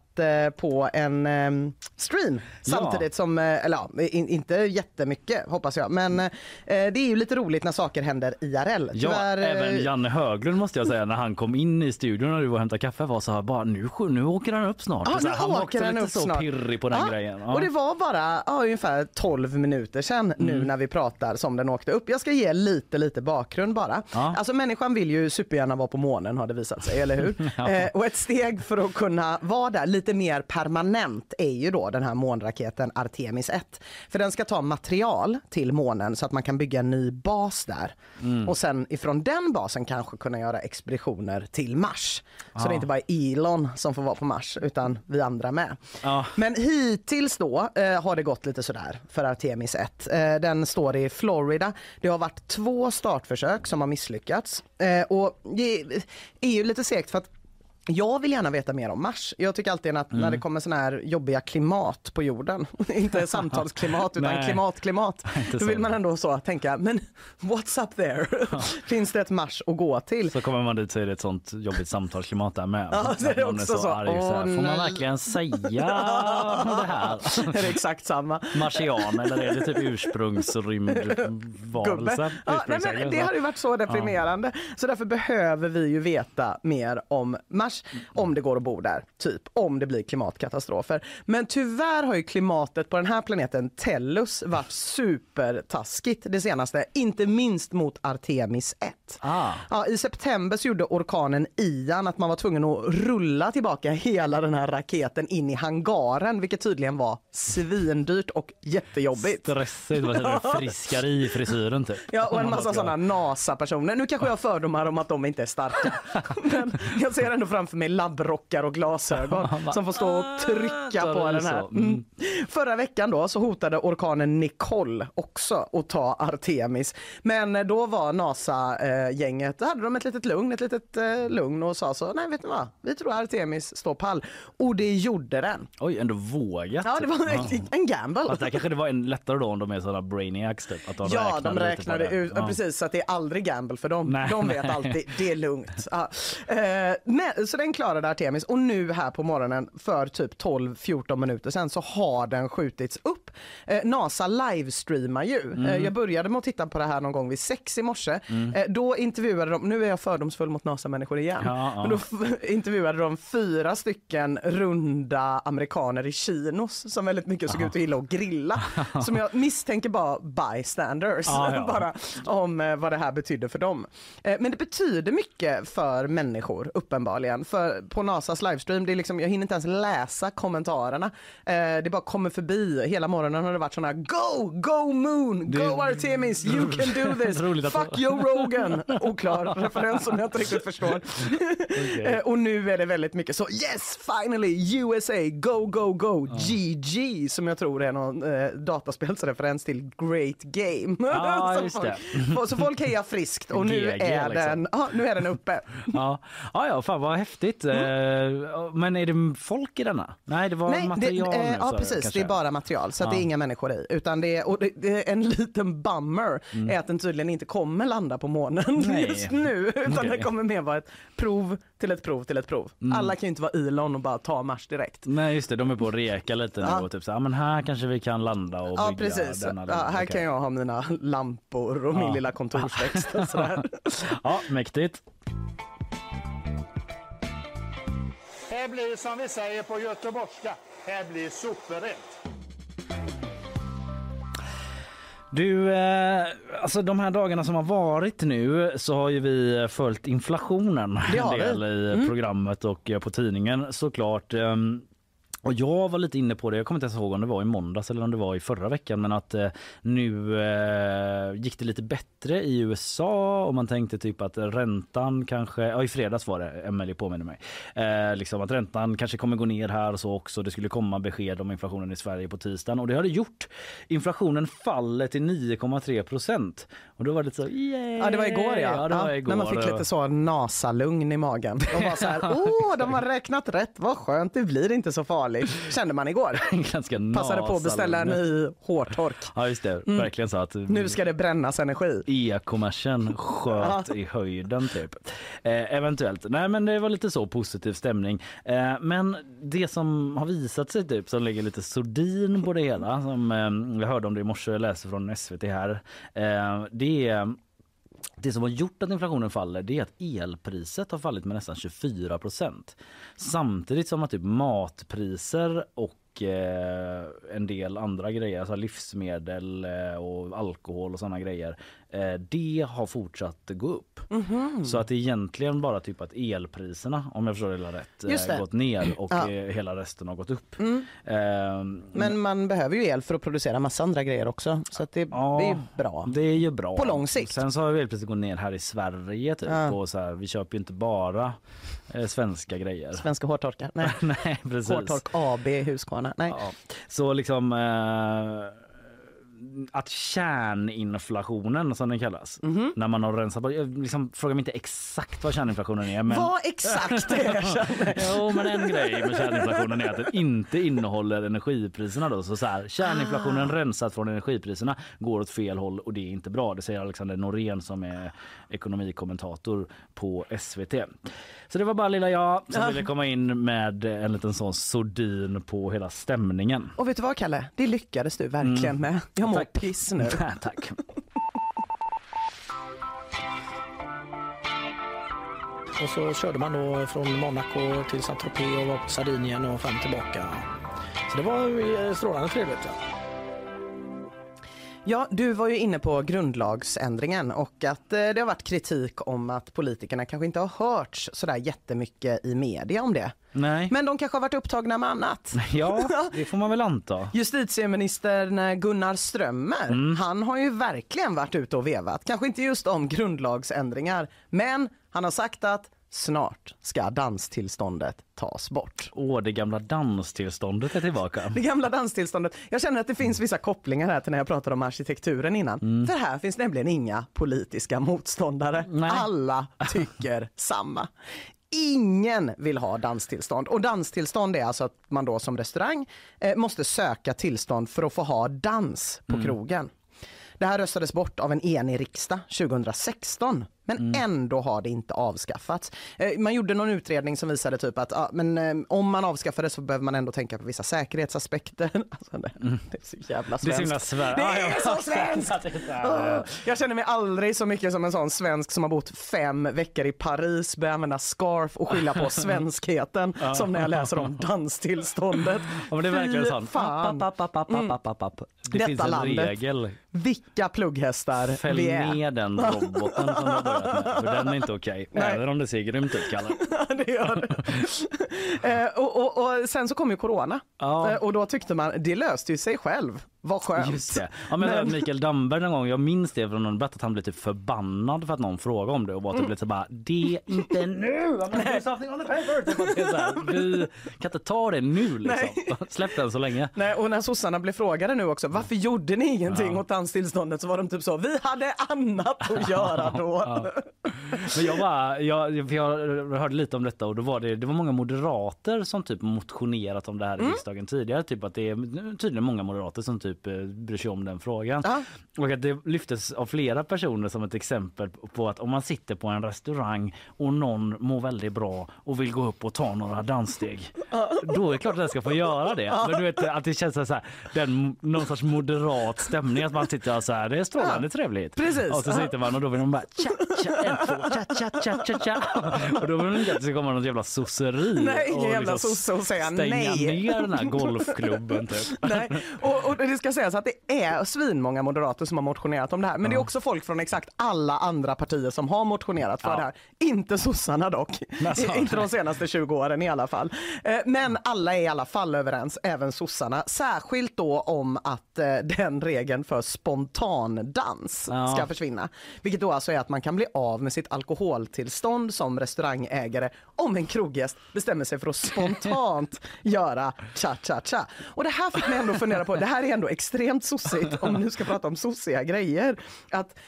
på en ehm, stream samtidigt som, eh, eller ja, inte jättemycket hoppas jag, men eh, det är ju lite roligt när saker händer IRL. Ja, Tyvärr, även Janne Höglund måste jag säga när han kom in i studion när du var och hämtade kaffe var så här bara nu, nu åker han upp snart. Ja, så han var också lite så snart. pirrig på den ja, grejen. Ja. Och det var bara ja, ungefär 12 minuter sedan mm. nu när vi pratar som den åkte upp. Jag ska ge lite lite bakgrund bara. Ja. Alltså människan vill ju supergärna vara på månen har det visat sig, eller hur? ja. eh, och ett steg för att kunna vara där lite lite mer permanent är ju då den här månraketen Artemis 1. För den ska ta material till månen så att man kan bygga en ny bas där. Mm. Och sen ifrån den basen kanske kunna göra expeditioner till Mars. Så det är inte bara Elon som får vara på Mars utan vi andra med. Ja. Men hittills då eh, har det gått lite sådär för Artemis 1. Eh, den står i Florida. Det har varit två startförsök som har misslyckats. Eh, och det är ju lite segt för att jag vill gärna veta mer om Mars. Jag tycker alltid att när det kommer såna här jobbiga klimat på jorden, inte samtalsklimat utan klimatklimat, då vill så. man ändå så tänka, men what's up there? Finns det ett Mars att gå till? Så kommer man dit så är det ett sånt jobbigt samtalsklimat där med. Ja, så är det Någon också så. arg så här, Åh, Får man verkligen säga det här? är det exakt samma? Marsian eller är det typ ursprungsrymdvarelse? Ja, nej, men det har ju varit så deprimerande. Så därför behöver vi ju veta mer om Mars, om det går att bo där, typ om det blir klimatkatastrofer. Men tyvärr har ju klimatet på den här planeten Tellus varit supertaskigt det senaste, inte minst mot Artemis 1. Ah. Ja, I september så gjorde orkanen Ian att man var tvungen att rulla tillbaka hela den här raketen in i hangaren, vilket tydligen var svindyrt och jättejobbigt. Stressigt, vad du? Friskar i frisyren typ. Ja, och en massa sådana NASA-personer. Nu kanske jag har fördomar om att de inte är starka. Men jag ser ändå framför mig labbrockar och glasögon som får stå och trycka Ah, på det är den här. Mm. Mm. Förra veckan då så hotade orkanen Nicole också att ta Artemis. Men då var NASA-gänget, då hade de ett litet lugn, ett litet eh, lugn och sa så, nej vet ni vad, vi tror Artemis står pall. Och det gjorde den. Oj, ändå vågat. Ja, det var en, en gamble. Fast där kanske det var en lättare då om de är sådana brainiacs typ. Att de Ja, räknade de på räknade det. ut. Ja. precis så att det är aldrig gamble för dem. Nej, de vet nej. alltid, det är lugnt. Ja. Eh, men, så den klarade Artemis och nu här på morgonen för typ 12-14 minuter sedan så har den skjutits upp. Eh, NASA livestreamar ju. Mm. Eh, jag började med att titta på det här någon gång vid sex i morse. Eh, då intervjuade de, nu är jag fördomsfull mot NASA-människor igen, Ja, ja. men då intervjuade de fyra stycken runda amerikaner i chinos som väldigt mycket såg ut att gilla att grilla. som jag misstänker bara bystanders, Ja, ja. bara om eh, vad det här betyder för dem. Eh, men det betyder mycket för människor uppenbarligen. För på NASAs livestream, det är liksom, jag hinner inte ens läsa kommentarerna. Eh, det bara kommer förbi. Hela morgonen har det varit här Go! Go Moon! Det- Go Artemis! You can do this! Fuck Joe Rogan! Oklar referens som jag inte riktigt förstår. Eh, och nu är det väldigt mycket så yes finally USA go go go GG som jag tror är någon eh, dataspelsreferens till Great Game. Som just folk, det. så folk hejar friskt och nu är, liksom. den, ja, nu är den uppe. Ja. ja, ja, fan vad häftigt. Eh, Men är det folk i denna? Nej, det var Nej, det, material eh, nu, ja precis, kanske. det är bara material så att det är Ja. inga människor i. Utan det är, och det, det är en liten bummer Mm. är att den tydligen inte kommer landa på månen Nej. just nu. Utan Okej. det kommer mer vara ett prov till ett prov till ett prov. Mm. Alla kan ju inte vara Elon och bara ta Mars direkt. Nej just det, de är på att reka lite nu Ja. och typ så här, men här kanske vi kan landa och Ja bygga precis, denna ja, här Okej. kan jag ha mina lampor och min Ja. lilla kontorsväxt och sådär. Ja, mäktigt. Här blir som vi säger på göteborgska, här blir superrätt. Du, eh, alltså de här dagarna som har varit nu så har ju vi följt inflationen en del i Mm. programmet och eh, på tidningen såklart. Och jag var lite inne på det, jag kommer inte ens ihåg om det var i måndags eller om det var i förra veckan men att eh, nu eh, gick det lite bättre i USA och man tänkte typ att räntan kanske, ja i fredags var det, Emelie påminner mig, eh, liksom att räntan kanske kommer gå ner här och så också. Det skulle komma besked om inflationen i Sverige på tisdagen och det har det gjort. Inflationen faller till 9,3 procent och då var det så yeah! Ja det var igår ja. ja, var Ja, igår. När man fick lite så NASA-lugn i magen. De var så här, åh de har räknat rätt, vad skönt, det blir inte så farligt. Kände man igår. Ganska Passade på att beställa en ny hårtork. Ja just det, verkligen så att Nu ska det brännas energi. e-kommersen sköt i höjden typ. Eh, eventuellt. Nej men det var lite så positiv stämning. Eh, men det som har visat sig typ som lägger lite sordin på det hela som eh, jag hörde om det i morse, jag läste från SVT här. Eh, det är det som har gjort att inflationen faller det är att elpriset har fallit med nästan 24% Samtidigt som att typ matpriser och eh, en del andra grejer, alltså livsmedel eh, och alkohol och sådana grejer. Eh, det har fortsatt gå upp. Mhm. Så att det är egentligen bara typ att elpriserna, om jag förstår det hela rätt, eh, gått ner och Ja. eh, hela resten har gått upp. Mm. Eh, Men man behöver ju el för att producera massa andra grejer också. Så att det, det är bra. Det är ju bra. På lång sikt. Sen så har elpriset gått ner här i Sverige typ. Ja. Och så här, vi köper ju inte bara eh, svenska grejer. Svenska hårtorkar. Nej. Nej precis. Hårtork AB i Huskvarna. Nej. Ja. Så liksom eh, att kärninflationen som den kallas, Mhm. när man har rensat bort, jag liksom, fråga mig inte exakt vad kärninflationen är. Men... Vad exakt är? jo men en grej med kärninflationen är att den inte innehåller energipriserna då. Så, så här, kärninflationen Ah. rensat från energipriserna går åt fel håll och det är inte bra. Det säger Alexander Norén som är ekonomikommentator på SVT. Så det var bara lilla jag som Ja. ville komma in med en liten sån sordin på hela stämningen. Och vet du vad Kalle? Det lyckades du verkligen Mm. med. Jag mår piss nu. Tack. Och så körde man då från Monaco till Saint-Tropez och var på Sardinien och fram tillbaka. Så det var ju strålande trevligt. Ja. Ja, du var ju inne på grundlagsändringen och att eh, det har varit kritik om att politikerna kanske inte har hörts sådär jättemycket i media om det. Nej. Men de kanske har varit upptagna med annat. Ja, det får man väl anta. Justitieminister Gunnar Strömmer, han har ju verkligen varit ute och vevat. Kanske inte just om grundlagsändringar, men han har sagt att snart ska danstillståndet tas bort. Åh, det gamla danstillståndet är tillbaka. Det gamla danstillståndet. Jag känner att det finns vissa kopplingar här till när jag pratade om arkitekturen innan. Mm. För här finns nämligen inga politiska motståndare. Alla tycker samma. Ingen vill ha danstillstånd och danstillstånd är alltså att man då som restaurang eh, måste söka tillstånd för att få ha dans på Mm. krogen. Det här röstades bort av en enig riksdag 2016 men ändå har det inte avskaffats. Eh, Man gjorde någon utredning som visade typ att ja, men, eh, om man avskaffar det så behöver man ändå tänka på vissa säkerhetsaspekter. Alltså, det, det är så jävla Det är så svenskt. svär- Det är så svenskt! Jag känner mig aldrig så mycket som en sån svensk som har bott fem veckor i Paris, börjar använda scarf och skylla på svenskheten Ja. som när jag läser om danstillståndet. Ja, men det är verkligen Fy sånt. Fan. App. Det Detta finns en landet. regel. Vilka plugghästar Fäll vi är. ner den roboten som För den är inte okej. Nej. Även om det ser grymt ut, Kalle. det gör det. eh, och, och, och sen så kom ju corona Ja. eh, och då tyckte man det löste ju sig själv. Vad skönt. Just det. Ja, men Men- Mikael Damberg någon gång, jag minns det från någon att han blev typ förbannad för att någon frågade om det och var typ Mm. lite så bara det inte nu! Something on the paper. Typ här, kan inte ta det nu liksom. Släpp den så länge. Nej, och när sossarna blev frågade nu också, varför gjorde ni ingenting Ja. åt danstillståndet så var de typ så, vi hade annat att göra då. Ja. Men jag, bara, jag, jag hörde lite om detta och då var det, det var många moderater som typ motionerat om det här i Mm. riksdagen tidigare. Typ att det är tydligen många moderater som typ eh, bryr sig om den frågan. Och att det lyftes av flera personer som ett exempel på att om man sitter på en restaurang och någon mår väldigt bra och vill gå upp och ta några danssteg. Då är det klart att den ska få göra det. Men du vet att det känns så här, den, någon sorts moderat stämning att man sitter så här, det är strålande trevligt. Precis. Och så sitter man och då vill man bara tja, tja, en, två, tja, tja, tja, tja, tja. Och då vill man inte att det ska komma något jävla sosseri. Nej, och jävla liksom sosse och säga stänga nej. ner den här golfklubben typ. Nej. Och, och det ska sägas att det är svinmånga moderater som har motionerat om det här. Men det är också folk från exakt alla andra partier som har motionerat för Ja. det här. Inte sossarna dock. Alltså. Inte de senaste 20 åren i alla fall. Eh, Men alla är i alla fall överens, även sossarna. Särskilt då om att eh, den regeln för spontandans Ja. ska försvinna. Vilket då alltså är att man kan bli av med sitt alkoholtillstånd som restaurangägare om en kroggäst bestämmer sig för att spontant göra cha-cha-cha. Och det här fick mig ändå fundera på, det här är ändå extremt sossigt om vi nu ska prata om sossiga grejer. Att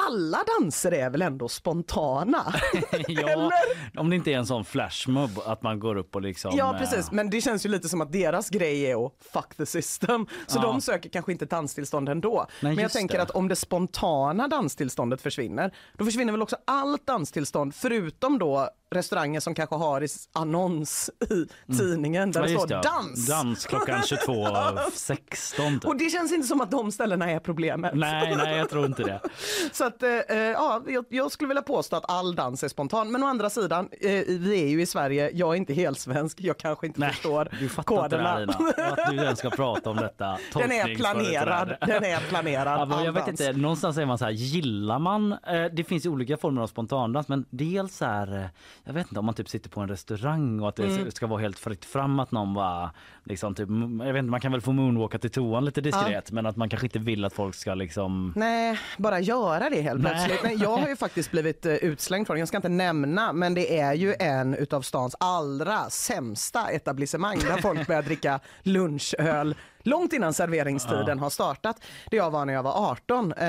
alla danser är väl ändå spontana? ja, om det inte är en sån flashmob att man går upp och liksom... Ja eh, precis, men det känns ju lite som att deras grej är att fuck the system. Så Ja. de söker kanske inte danstillstånd ändå. men jag tänker det. att om det spontana danstillståndet försvinner, då försvinner väl också allt danstillstånd förutom då restauranger som kanske har annons i tidningen där Mm. Ja, det står det. dans. Dans klockan 22.16 typ. Och det känns inte som att de ställena är problemet. Nej, nej, jag tror inte det. Så att, eh, eh, ja, jag, jag skulle vilja påstå att all dans är spontan. Men å andra sidan, eh, vi är ju i Sverige, jag är inte helt svensk, jag kanske inte förstår Du fattar inte det här, koderna. Lina. Att du ens ska prata om detta. Den är planerad, den är planerad. Ja, jag vet inte, någonstans är man så här, gillar man, eh, det finns ju olika former av spontandans men dels så här, eh, jag vet inte om man typ sitter på en restaurang och att det Mm. ska vara helt fritt fram att någon bara liksom typ, jag vet inte, man kan väl få moonwalka till toan lite diskret men att man kanske inte vill att folk ska liksom Nej, bara göra det helt Nej. plötsligt. Nej, jag har ju faktiskt blivit eh, utslängd från, jag ska inte nämna, men det är ju en utav stans allra sämsta etablissemang där folk börjar dricka lunchöl långt innan serveringstiden har startat. Det jag var när jag var 18. Eh,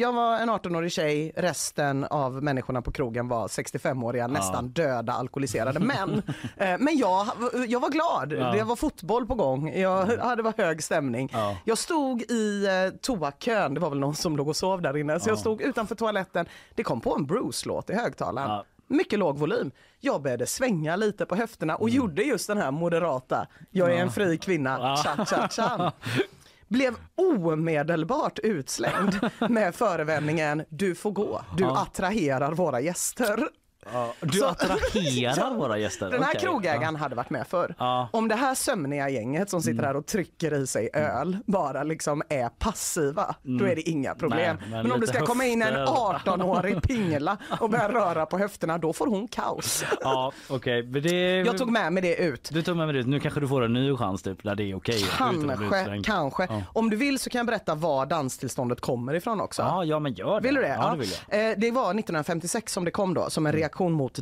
Jag var en 18-årig tjej, resten av människorna på krogen var 65-åriga, nästan döda alkoholiserade män. Eh, Men jag, jag var glad, Ja. det var fotboll på gång, jag, ja, det var hög stämning. Ja. Jag stod i eh, toakön, det var väl någon som låg och sov där inne, så jag Ja. stod utanför toaletten. Det kom på en Bruce-låt i högtalaren. Mycket låg volym. Jag började svänga lite på höfterna och gjorde just den här moderata, jag är en fri kvinna, Mm. Ja. cha cha cha. Blev omedelbart utslängd med förevändningen du får gå, du attraherar våra gäster. Du Så- attraherar våra gäster? Den här Okej, krogägaren ja. hade varit med förr. Ja. Om det här sömniga gänget som sitter här och trycker i sig öl bara liksom är passiva, då är det inga problem. Nej, men men, om det lite ska komma in en höfter. 18-årig pingla och börja röra på höfterna, då får hon kaos. Ja, okej. men det... Jag tog med mig det ut. Du tog med mig det ut. Nu kanske du får en ny chans typ där det är okej. bli Kanske, kanske. Ja. Om du vill så kan jag berätta var danstillståndet kommer ifrån också. Ja, ja men gör det. Vill du det? Ja, det vill jag. Eh, Det var 1956 som det kom då som en reaktion mot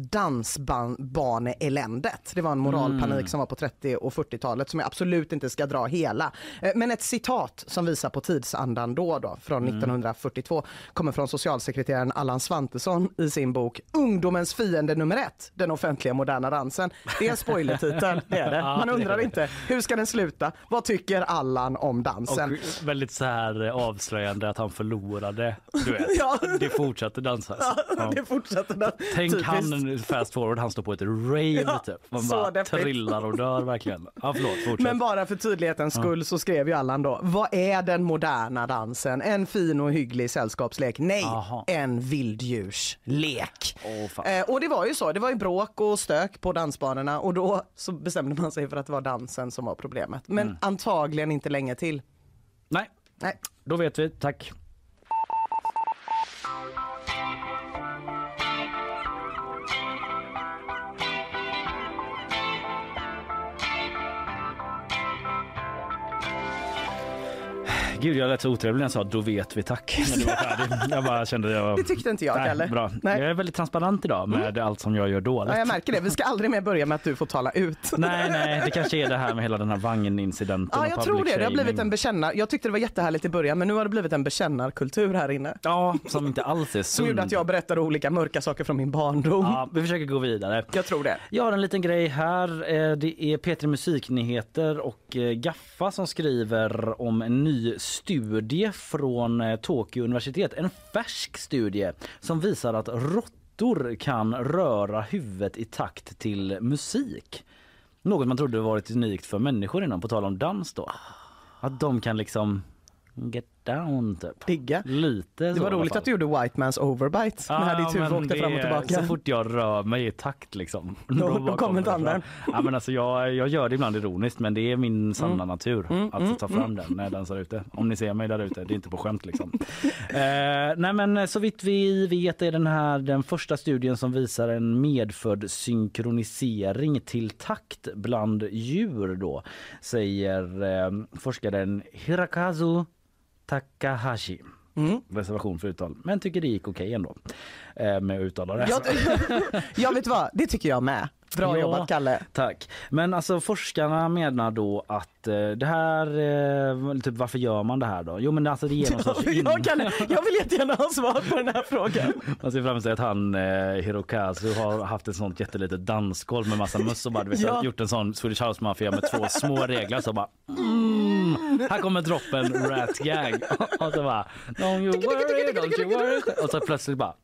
dansbaneeländet. Det var en moralpanik Mm. som var på 30 och 40-talet som jag absolut inte ska dra hela. Eh, Men ett citat som visar på tidsandan då, då från Mm. 1942 kommer från socialsekreteraren Allan Svantesson i sin bok Ungdomens fiende nummer ett, den offentliga moderna dansen. Det är spoilertitel, det är det. Man undrar inte, hur ska den sluta? Vad tycker Allan om dansen? Och väldigt så här avslöjande att han förlorade. Du vet. Ja. Det fortsatte dansas. Ja. Det fortsätter där. Tänk Han fast forward, han står på ett rave Ja, typ. Man bara deppigt. trillar och dör verkligen. Ja förlåt. Men bara för tydlighetens skull så skrev ju Allan då, vad är den moderna dansen? En fin och hygglig sällskapslek? Nej, Aha. en vilddjurslek. Fan. Eh, och det var ju så, det var ju bråk och stök på dansbanorna och då så bestämde man sig för att det var dansen som var problemet. Men Mm. antagligen inte länge till. Nej, Nej. då vet vi. Tack. Gud, jag lät så otrevlig när jag sa då vet vi tack. När du var färdig. Jag bara kände jag... Det tyckte inte jag heller. Bra. Nej. Mm. Jag är väldigt transparent idag med allt som jag gör dåligt. Ja, jag märker det, vi ska aldrig mer börja med att du får tala ut. Nej, nej, det kanske är det här med hela den här vagnincidenten. Ja, jag tror det. Det har blivit en bekännar... Jag tyckte det var jättehärligt i början, men nu har det blivit en bekännarkultur här inne. Ja, som inte alls är Som gjorde sund. att jag berättade olika mörka saker från min barndom. Ja, vi försöker gå vidare. Jag tror det. Jag har en liten grej här. Eh, Det är P3 Musiknyheter och eh, Gaffa som skriver om en ny studie från eh, Tokyo universitet. En färsk studie som visar att råttor kan röra huvudet i takt till musik. Något man trodde varit unikt för människor innan, på tal om dans då. Att de kan liksom get down typ. Digga. Lite Det var roligt att du gjorde White Man's Overbite när ditt huvud åkte fram och tillbaka. Så fort jag rör mig i takt liksom. Då- bara då kommer tanden. Ja, men alltså, jag, jag gör det ibland ironiskt men det är min sanna Mm. natur Mm, att mm, ta fram den när jag dansar ute. Om ni ser mig där ute, det är inte på skämt liksom. eh, nej men så vitt vi vet är den här den första studien som visar en medfödd synkronisering till takt bland djur då, säger eh, forskaren Hirakazu Takahashi. Mm. Reservation för uttal, men tycker det gick okej ändå eh, med att uttala det. Jag, jag vet vad, det tycker jag med. Bra Ja, jobbat Kalle. Tack. Men alltså forskarna menar då att eh, det här, eh, typ varför gör man det här då? Jo men alltså det ger någon sorts in... jag, Kalle, jag vill jättegärna ha svar på den här frågan. Man ser framför sig att han eh, Hirokazu har haft ett sånt jättelitet dansgolv med massa möss och bara du vet, Ja. gjort en sån Swedish House Mafia med två små reglar så bara mm, här kommer droppen Rat Gang. Och så bara don't you worry, don't you worry. Och så plötsligt bara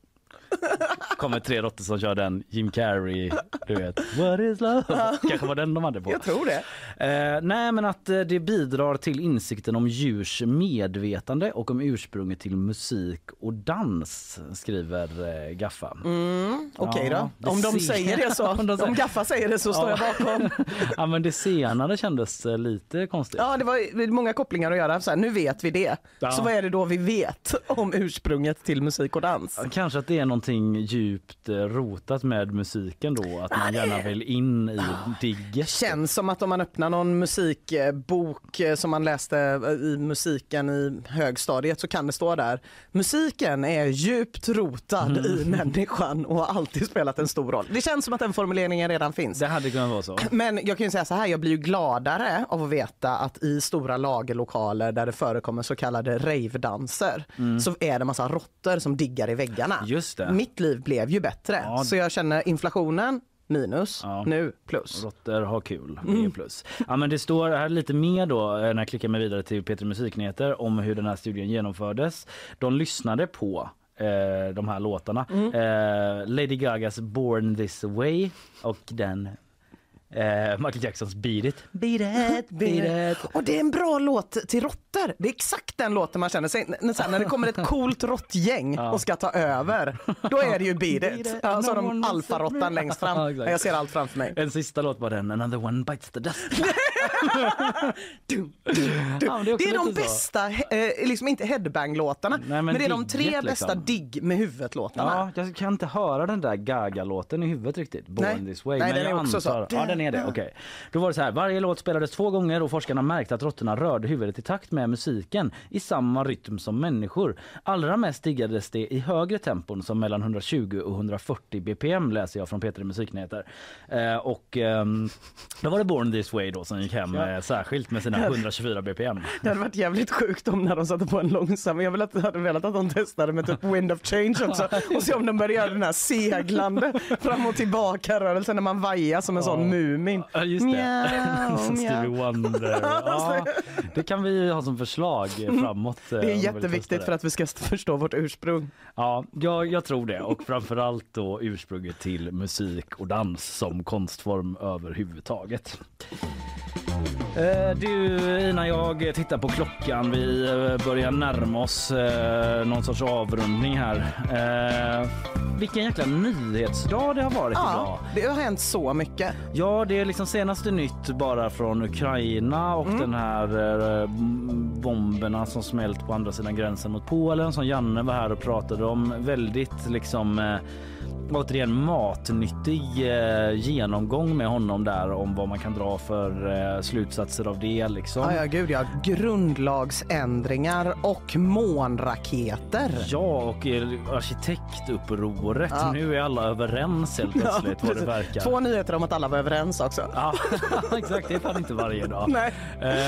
kommer tre råttor som kör den Jim Carrey, du vet. What is love? Kanske var den de hade på. Jag tror det. Eh, nej men att eh, det bidrar till insikten om djurs medvetande och om ursprunget till musik och dans skriver eh, Gaffa. Mm, Okej Ja, då. Om de säger det så. Om de säger- Om Gaffa säger det så står Ja. jag bakom. ja men det senare kändes eh, lite konstigt. Ja, det var många kopplingar att göra. Så här, nu vet vi det. Ja. Så vad är det då vi vet om ursprunget till musik och dans? Kanske att det är någonting djupt eh, rotat med musiken då, att man gärna vill in i digget. Känns som att om man öppnar någon musikbok eh, som man läste eh, i musiken i högstadiet så kan det stå där. Musiken är djupt rotad Mm. i människan och har alltid spelat en stor roll. Det känns som att den formuleringen redan finns. Det hade kunnat vara så. Men jag kan ju säga så här, jag blir ju gladare av att veta att i stora lagerlokaler där det förekommer så kallade ravedanser Mm. så är det massa råttor som diggar i väggarna. Just det. Mitt liv blev ju bättre. Ja. Så jag känner inflationen minus, Ja. nu plus. Råttor har kul, det Mm. plus. Ja, men det står här lite mer då eh, när jag klickar mig vidare till Peter Musiknyheter om hur den här studien genomfördes. De lyssnade på eh, de här låtarna. Mm. Eh, Lady Gagas Born this way och den eh, Michael Jacksons Beat it. Beat it, beat it. Och det är en bra låt till råttor. Det är exakt den låten man känner sig när, när det kommer ett coolt råttgäng och ska ta över. Då är det ju Beat it. Ja, så har de alfaråttan längst Ja, fram. exakt. Jag ser allt framför mig. En sista låt var den, Another one bites the dust. Du, Ja, det är det är de så. bästa, eh, liksom inte headbang-låtarna, men, men det är de tre digget, bästa liksom. digg med huvudet-låtarna. Ja, jag kan inte höra den där Gaga-låten i huvudet riktigt. Born Nej. this way. Nej, men den jag är också så. antar... Ja, den är det. Okej. Då var det så här. Varje låt spelades två gånger och forskarna märkte att råttorna rörde huvudet i takt med musiken i samma rytm som människor. Allra mest diggades det i högre tempon som mellan 120 och 140 bpm läser jag från Peter i Musiknyheter. Eh, och ehm, då var det Born this way då som gick hem eh, särskilt med sina 124 bpm. Det hade varit jävligt sjukt om när de satte på en långsam. Jag vill att, hade velat att de testade med typ Wind of Change också och se om de började göra den här seglande fram och tillbaka rörelsen när man vajar som en sån Mumin. Ja just det. Som. Stevie Wonder. Ja, det kan vi ha som förslag eh, framåt. eh, Det är jätteviktigt testa för att vi ska förstå vårt ursprung. Ja, jag, jag tror det. Och framförallt då ursprunget till musik och dans som konstform överhuvudtaget. Eh, Du, innan jag tittar på klockan, vi eh, börjar närma oss eh, någon sorts avrundning här. Vilken jäkla nyhetsdag det har varit idag. Ja, det har hänt så mycket. Ja, det är liksom senaste nytt bara från Ukraina och den här bomberna som smält på andra sidan gränsen mot Polen som Janne var här och pratade om. Väldigt liksom återigen matnyttig eh, genomgång med honom där om vad man kan dra för eh, slutsatser av det liksom. Ja, ja, gud ja. Grundlagsändringar och månraketer. Ja, och arkitektupproret. Ja. Nu är alla överens helt plötsligt vad det verkar. Två nyheter om att alla var överens också. Ja, exakt. Det är fan inte varje dag. Nej.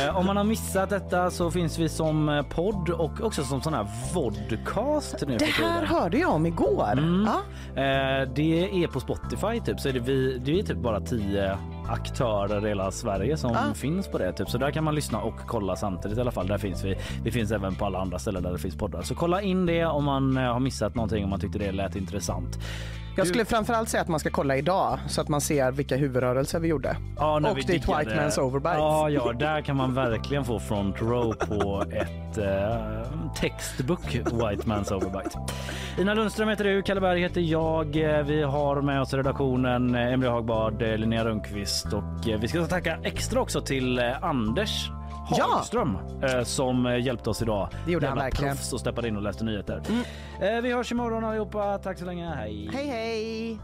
Eh, om man har missat detta så finns vi som eh, podd och också som sån här vodcast nu Det här hörde jag om igår. Mm. Ja. Eh, Eh, det är på Spotify typ så är det vi, det är typ bara tio aktörer i hela Sverige som Ja. finns på det typ så där kan man lyssna och kolla samtidigt i alla fall. Där finns vi. Vi finns även på alla andra ställen där det finns poddar. Så kolla in det om man eh, har missat någonting om man tyckte det lät intressant. Jag skulle framförallt säga att man ska kolla idag så att man ser vilka huvudrörelser vi gjorde. Ja, när och vi det är diggade- White Man's Overbite. Ja, ja, där kan man verkligen få front row på ett eh, textbook White Man's Overbite. Ina Lundström heter du, Kalle Berg heter jag. Eh, Vi har med oss redaktionen eh, Emelie Hagbard, Linnea Rönnqvist och eh, vi ska tacka extra också till eh, Anders Ja. Hagström eh, som hjälpte oss idag. Det gjorde han Jävla verkligen. proffs och steppade in och läste nyheter. Eh, Vi hörs imorgon allihopa. Tack så länge. Hej! Hej hej!